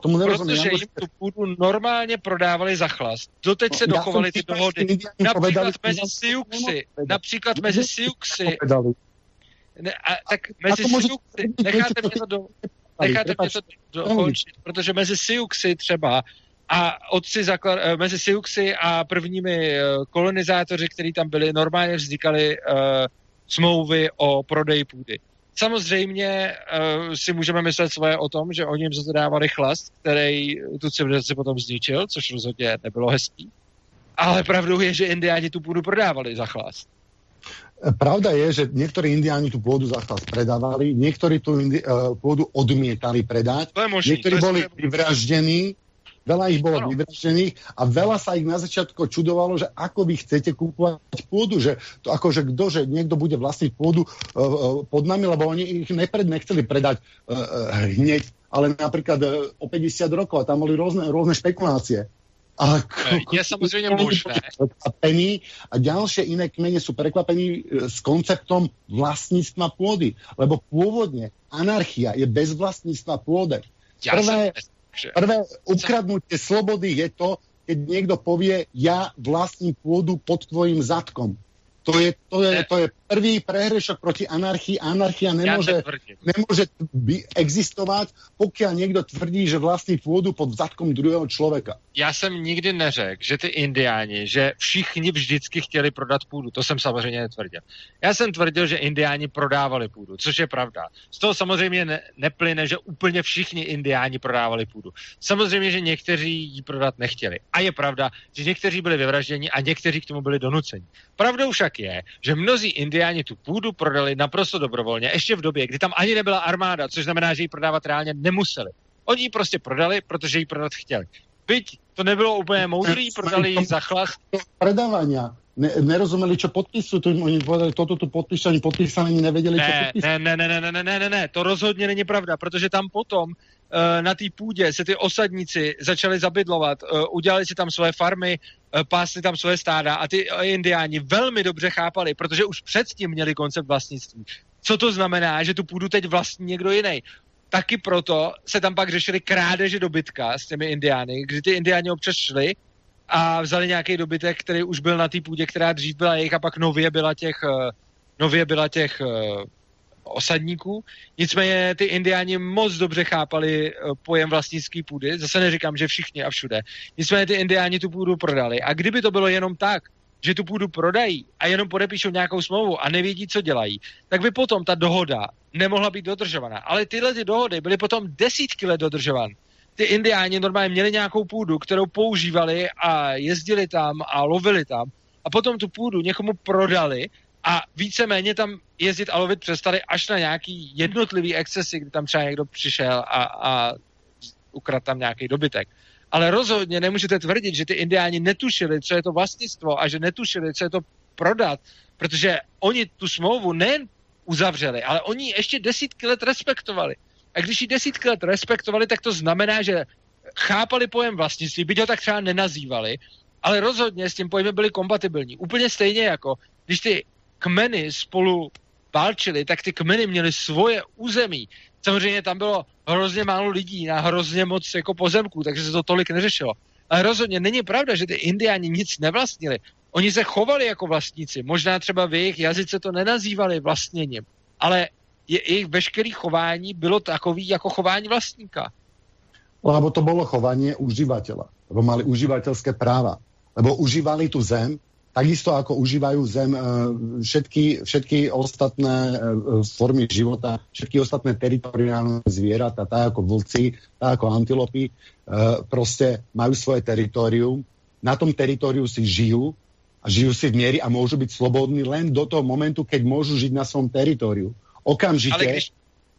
S2: Protože jim tu půdu normálně prodávali za chlast. Doteď se dochovaly ty dohody. Například mezi Siuxy, například mezi Siuxy, ne, a, tak mezi Siuxy, [laughs] necháte mě to do, necháte mě to dokončit, protože mezi Siuxy třeba a otci zaklad, eh, mezi Siuxy a prvními eh, kolonizátoři, kteří tam byli, normálně vznikaly uh, smlouvy o prodeji půdy. Samozřejmě uh, si můžeme myslet svoje o tom, že oni jim zadávali chlast, který tu civilizaci potom zničil, což rozhodně nebylo hezký. Ale pravdou je, že indiáni tu půdu prodávali za chlast.
S1: Pravda je, že niektorí indiáni tú pôdu za chlas predávali, niektorí tú indi- pôdu odmietali predať,
S2: to je možný,
S1: niektorí
S2: to je
S1: boli
S2: je...
S1: veľa ich bolo no. vyvraždených a veľa sa ich na začiatku čudovalo, že ako vy chcete kúpovať pôdu, že to ako, že kto, že niekto bude vlastniť pôdu uh, pod nami, lebo oni ich nepred, nechceli predať uh, uh, hneď, ale napríklad uh, o 50 rokov a tam boli rôzne, rôzne špekulácie.
S2: A je samozřejmě možné.
S1: A ďalšie iné kmene sú prekvapení s konceptom vlastníctva pôdy. Lebo pôvodne anarchia je bez vlastníctva pôdy. Prvé, prvé ukradnutie slobody je to, keď niekto povie, ja vlastním pôdu pod tvojim zadkom. To je, to je, to je prvý prehrešok proti anarchii. Anarchia nemôže, nemôže by existovat, pokud někdo tvrdí, že vlastní půdu pod zadkom druhého člověka.
S2: Já jsem nikdy neřekl, že ty indiáni, že všichni vždycky chtěli prodat půdu. To jsem samozřejmě netvrdil. Já jsem tvrdil, že indiáni prodávali půdu, což je pravda. Z toho samozřejmě ne, neplyne, že úplně všichni indiáni prodávali půdu. Samozřejmě, že někteří ji prodat nechtěli. A je pravda, že někteří byli vyvražděni a někteří k tomu byli donuceni. Pravdou však je, že mnozí indiáni tu půdu prodali naprosto dobrovolně, ještě v době, kdy tam ani nebyla armáda, což znamená, že ji prodávat reálně nemuseli. Oni ji prostě prodali, protože ji prodat chtěli. Byť to nebylo úplně moudrý, prodali ji za chlas.
S1: Predávání. Ne, nerozumeli, čo podpisují, to oni povedali, toto tu podpíšu, ani podpísaní nevěděli,
S2: ne, čo. Ne, ne, ne, ne, ne, ne, ne, ne, to rozhodně není pravda, protože tam potom uh, na té půdě se ty osadníci začali zabydlovat, uh, udělali si tam své farmy, uh, pásli tam své stáda a ty indiáni velmi dobře chápali, protože už předtím měli koncept vlastnictví. Co to znamená, že tu půdu teď vlastní někdo jiný? Taky proto se tam pak řešili krádeže dobytka s těmi indiány, kdy ty indiáni občas šli a vzali nějaký dobytek, který už byl na té půdě, která dřív byla jejich a pak nově byla těch, nově byla těch osadníků. Nicméně ty indiáni moc dobře chápali eh, pojem vlastnický půdy. Zase neříkám, že všichni a všude. Nicméně ty indiáni tu půdu prodali. A kdyby to bylo jenom tak, že tu půdu prodají a jenom podepíšou nějakou smlouvu a nevědí, co dělají, tak by potom ta dohoda nemohla být dodržovaná. Ale tyhle ty dohody byly potom desítky let dodržovány. Ty indiáni normálně měli nějakou půdu, kterou používali a jezdili tam a lovili tam a potom tu půdu někomu prodali a víceméně tam jezdit a lovit přestali až na nějaký jednotlivý excesy, kdy tam třeba někdo přišel a, a ukradl tam nějaký dobytek. Ale rozhodně nemůžete tvrdit, že ty indiáni netušili, co je to vlastnictvo a že netušili, co je to prodat, protože oni tu smlouvu nejen uzavřeli, ale oni ji ještě desítky let respektovali. A když ji desítky let respektovali, tak to znamená, že chápali pojem vlastnictví, byť ho tak třeba nenazývali, ale rozhodně s tím pojmem byli kompatibilní. Úplně stejně jako, když ty kmeny spolu válčili, tak ty kmeny měly svoje území. Samozřejmě tam bylo hrozně málo lidí na hrozně moc jako pozemků, takže se to tolik neřešilo. Ale rozhodně není pravda, že ty indiáni nic nevlastnili. Oni se chovali jako vlastníci. Možná třeba v jejich jazyce to nenazývali vlastněním, ale je, jejich veškeré chování bylo takový jako chování vlastníka.
S1: Lebo to bylo chování uživatele. Lebo mali uživatelské práva. Lebo užívali tu zem takisto ako užívajú zem e, všetky, všetky ostatné e, formy života, všetky ostatné teritoriálne zvieratá, tak ako vlci, tak ako antilopy, e, prostě majú svoje teritorium, na tom teritoriu si žijú a žijú si v miery a môžu byť slobodní len do toho momentu, keď môžu žiť na svom teritoriu. Okamžite, když...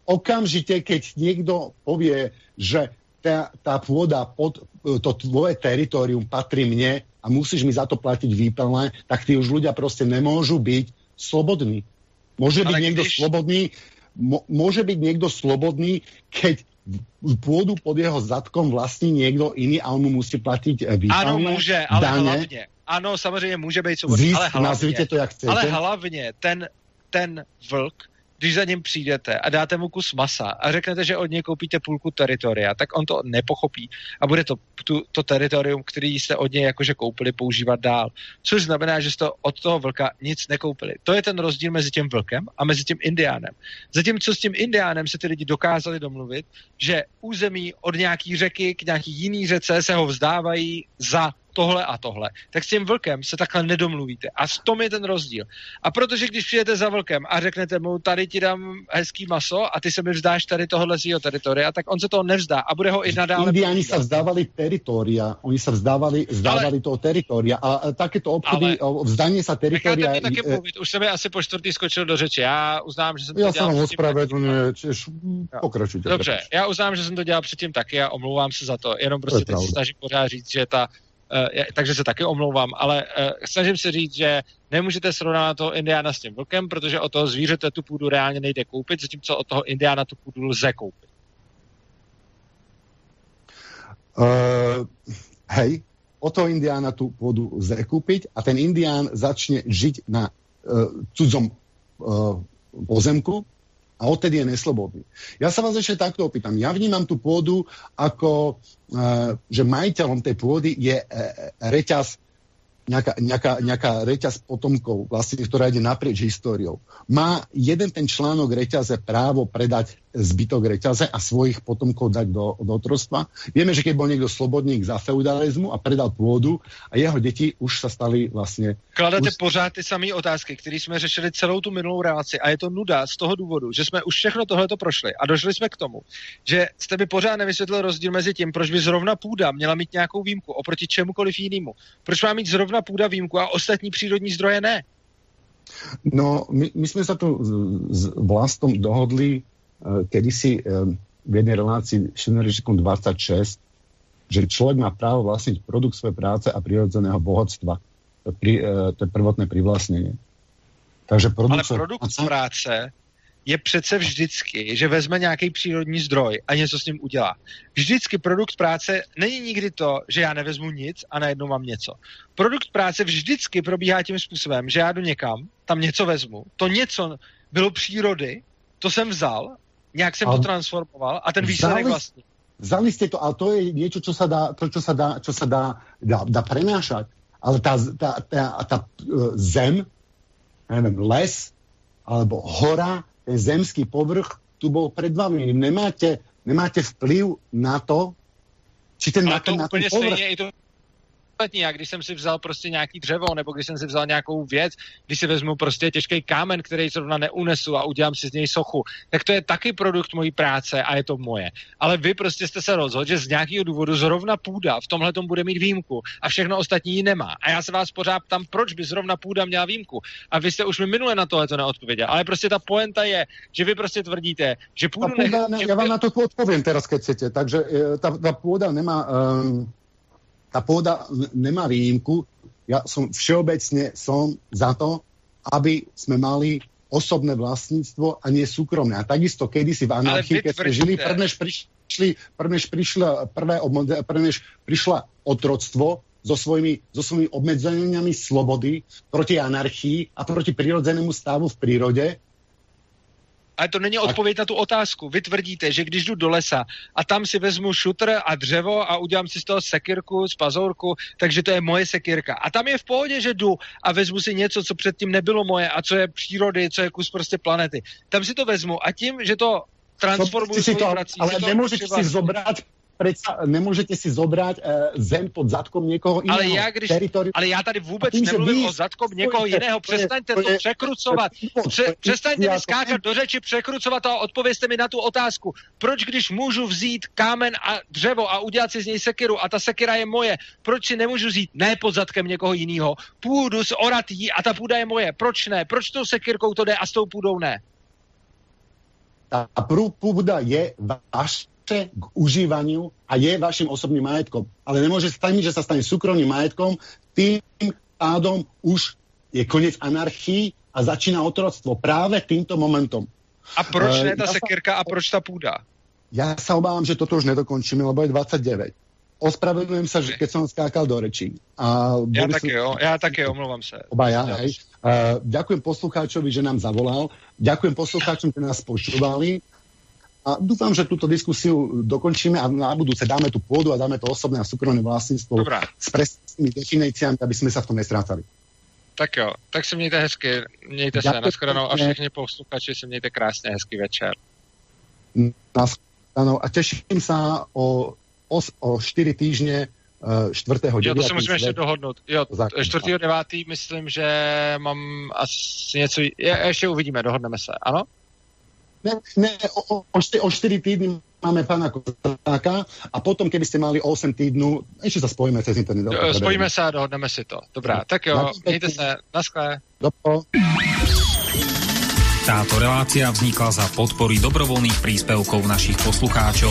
S1: okamžite keď niekto povie, že tá, tá pôda pod to tvoje teritorium patrí mne, a musíš mi za to platiť výplné, tak tí už ľudia prostě nemôžu byť slobodní. Môže byť niekto když... slobodný, môže byť niekto slobodný, keď pôdu pod jeho zadkom vlastní někdo jiný a on mu musí platit eh, výpalné
S2: Ano, může, ale daně. hlavně. Ano, samozřejmě může být svobodný, ale hlavně,
S1: to, jak chcete.
S2: ale hlavně ten, ten vlk když za ním přijdete a dáte mu kus masa a řeknete, že od něj koupíte půlku teritoria, tak on to nepochopí a bude to tu, to teritorium, který jste od něj jakože koupili, používat dál. Což znamená, že jste od toho vlka nic nekoupili. To je ten rozdíl mezi tím vlkem a mezi tím indiánem. Zatímco s tím indiánem se ty lidi dokázali domluvit, že území od nějaký řeky k nějaký jiný řece se ho vzdávají za tohle a tohle, tak s tím vlkem se takhle nedomluvíte. A v tom je ten rozdíl. A protože když přijete za vlkem a řeknete mu, tady ti dám hezký maso a ty se mi vzdáš tady tohohle z jeho teritoria, tak on se toho nevzdá a bude ho i nadále.
S1: Indiáni se vzdávali teritoria, oni se vzdávali, vzdávali ale, toho teritoria a takéto obchody, ale, vzdání se teritoria...
S2: Necháte taky mluvit, už jsem mi asi po čtvrtý skočil do řeči. Já uznám, že jsem to
S1: já
S2: dělal...
S1: Já jsem pokračujte.
S2: Dobře, já uznám, že jsem to dělal předtím taky a omlouvám se za to. Jenom prostě teď se snažím pořád říct, že ta takže se taky omlouvám, ale uh, snažím se říct, že nemůžete srovnávat toho Indiána s tím vlkem, protože o toho zvířete tu půdu reálně nejde koupit, zatímco od toho Indiána tu půdu lze koupit.
S1: Uh, hej, o toho Indiána tu půdu lze koupit a ten Indián začne žít na uh, cudzom uh, pozemku, a odtedy je neslobodný. Ja sa vás ešte takto opýtam. Ja vnímam tú pôdu ako, uh, že majiteľom tej pôdy je uh, reťaz nejaká, nejaká, nejaká reťaz potomkov, vlastne, ktorá ide naprieč históriou. Má jeden ten článok reťaze právo predať zbytok reťaze a svojich potomkov dať do, do otrostva. Vieme, že keď bol niekto slobodník za feudalizmu a predal pôdu a jeho deti už sa stali vlastně...
S2: Kladete už... pořád ty samé otázky, které jsme řešili celou tu minulou relaci a je to nuda z toho důvodu, že jsme už všechno tohleto prošli a došli jsme k tomu, že jste mi pořád nevysvětlil rozdíl mezi tím, proč by zrovna půda měla mít nějakou výjimku oproti čemukoliv jinému. Proč má mít zrovna půda výjimku a ostatní přírodní zdroje ne?
S1: No, my, my jsme se tu s Vlastom dohodli Eh, kedysi eh, v jednej relácii Šenerežikom 26, že človek má právo vlastniť produkt svojej práce a prirodzeného bohatstva. To pri, eh, to je prvotné privlastnenie.
S2: Takže produkt Ale produkt práce je přece vždycky, že vezme nějaký přírodní zdroj a něco s ním udělá. Vždycky produkt práce není nikdy to, že já nevezmu nic a najednou mám něco. Produkt práce vždycky probíhá tím způsobem, že já jdu někam, tam něco vezmu, to něco bylo přírody, to jsem vzal Nějak jsem a... to transformoval a ten výsledek vlastně.
S1: Vzali ste to, ale to je niečo, čo sa dá, to, čo sa dá, čo sa dá, dá, dá prenášať. Ale tá, tá, tá, tá uh, zem, neviem, les, alebo hora, zemský povrch, tu bol pred vami. Nemáte, nemáte vplyv na to, či ten,
S2: ale
S1: na, to na
S2: ten povrch... Stejně, to ostatní. A když jsem si vzal prostě nějaký dřevo, nebo když jsem si vzal nějakou věc, když si vezmu prostě těžký kámen, který zrovna neunesu a udělám si z něj sochu, tak to je taky produkt mojí práce a je to moje. Ale vy prostě jste se rozhodli, že z nějakého důvodu zrovna půda v tomhle bude mít výjimku a všechno ostatní ji nemá. A já se vás pořád ptám, proč by zrovna půda měla výjimku. A vy jste už mi minule na tohle to neodpověděl. Ale prostě ta poenta je, že vy prostě tvrdíte, že půdu...
S1: Půda, ne, já vám na to odpovím teraz, keď chcete. Takže eh, ta, ta půda nemá... Um tá pôda nemá výjimku. Ja som všeobecne som za to, aby sme mali osobné vlastníctvo a nie súkromné. A takisto kedysi v anarchii, keď sme žili, prvnež prišli, prvnež prišla, prvé, prvnež prišla otroctvo so svojimi, so svojimi obmedzeniami slobody proti anarchii a proti prirodzenému stavu v prírode,
S2: ale to není odpověď na tu otázku. Vy tvrdíte, že když jdu do lesa a tam si vezmu šutr a dřevo a udělám si z toho sekirku, z pazourku, takže to je moje sekirka. A tam je v pohodě, že jdu a vezmu si něco, co předtím nebylo moje a co je přírody, co je kus prostě planety. Tam si to vezmu a tím, že to transformuju
S1: si to, prací, ale nemůžete si zobrat predsa nemůžete si zobrať uh, zem pod zadkom někoho jiného.
S2: Ale já, když, ale já tady vůbec tím, nemluvím o zadkom někoho jiného. Přestaňte to, to překrucovat. Pře, přestaňte mi skákat do řeči, překrucovat a odpověste mi na tu otázku. Proč, když můžu vzít kámen a dřevo a udělat si z něj sekiru a ta sekira je moje, proč si nemůžu vzít ne pod zadkem někoho jiného, půdu z oratí a ta půda je moje. Proč ne? Proč tou sekirkou to jde a s tou půdou ne?
S1: Ta půda je váš chce k užívaniu a je vašim osobným majetkom. Ale nemôže stať, že sa stane súkromným majetkom, tým pádom už je koniec anarchii a začíná otroctvo práve týmto momentom.
S2: A proč ne ta uh, sekirka a proč ta půda?
S1: Ja sa obávam, že toto už nedokončíme, lebo je 29. Ospravedlňujem sa, že keď som skákal do rečí.
S2: A ja také jo, ja také omlouvám sa.
S1: Oba ja, hej. Uh, ďakujem poslucháčovi, že nám zavolal. Ďakujem poslucháčom, že nás počúvali. A dúfam, že túto diskusiu dokončíme a na budúce dáme tú pôdu a dáme to osobné a súkromné vlastníctvo Dobrá. s presnými definíciami, aby sme sa v tom nestrácali.
S2: Tak jo, tak se mějte hezky, mějte se, nashledanou a všichni posluchači se mějte krásně, hezký večer.
S1: Nashledanou a teším sa o, o, o 4 týždne 4.
S2: Jo, to si musíme ještě dohodnout. Jo, 4. 9. myslím, že mám asi něco, je, ještě uvidíme, dohodneme se, ano?
S1: Ne, ne o, o, o 4 týdny máme pána Kozáka a potom, keby ste mali 8 týdnů, ešte sa spojíme cez internet.
S2: Jo, spojíme se a dohodneme si to. Dobrá, tak jo, mějte se, naschle. Dopo.
S5: Táto relácia vznikla za podpory dobrovoľných príspevkov našich poslucháčov.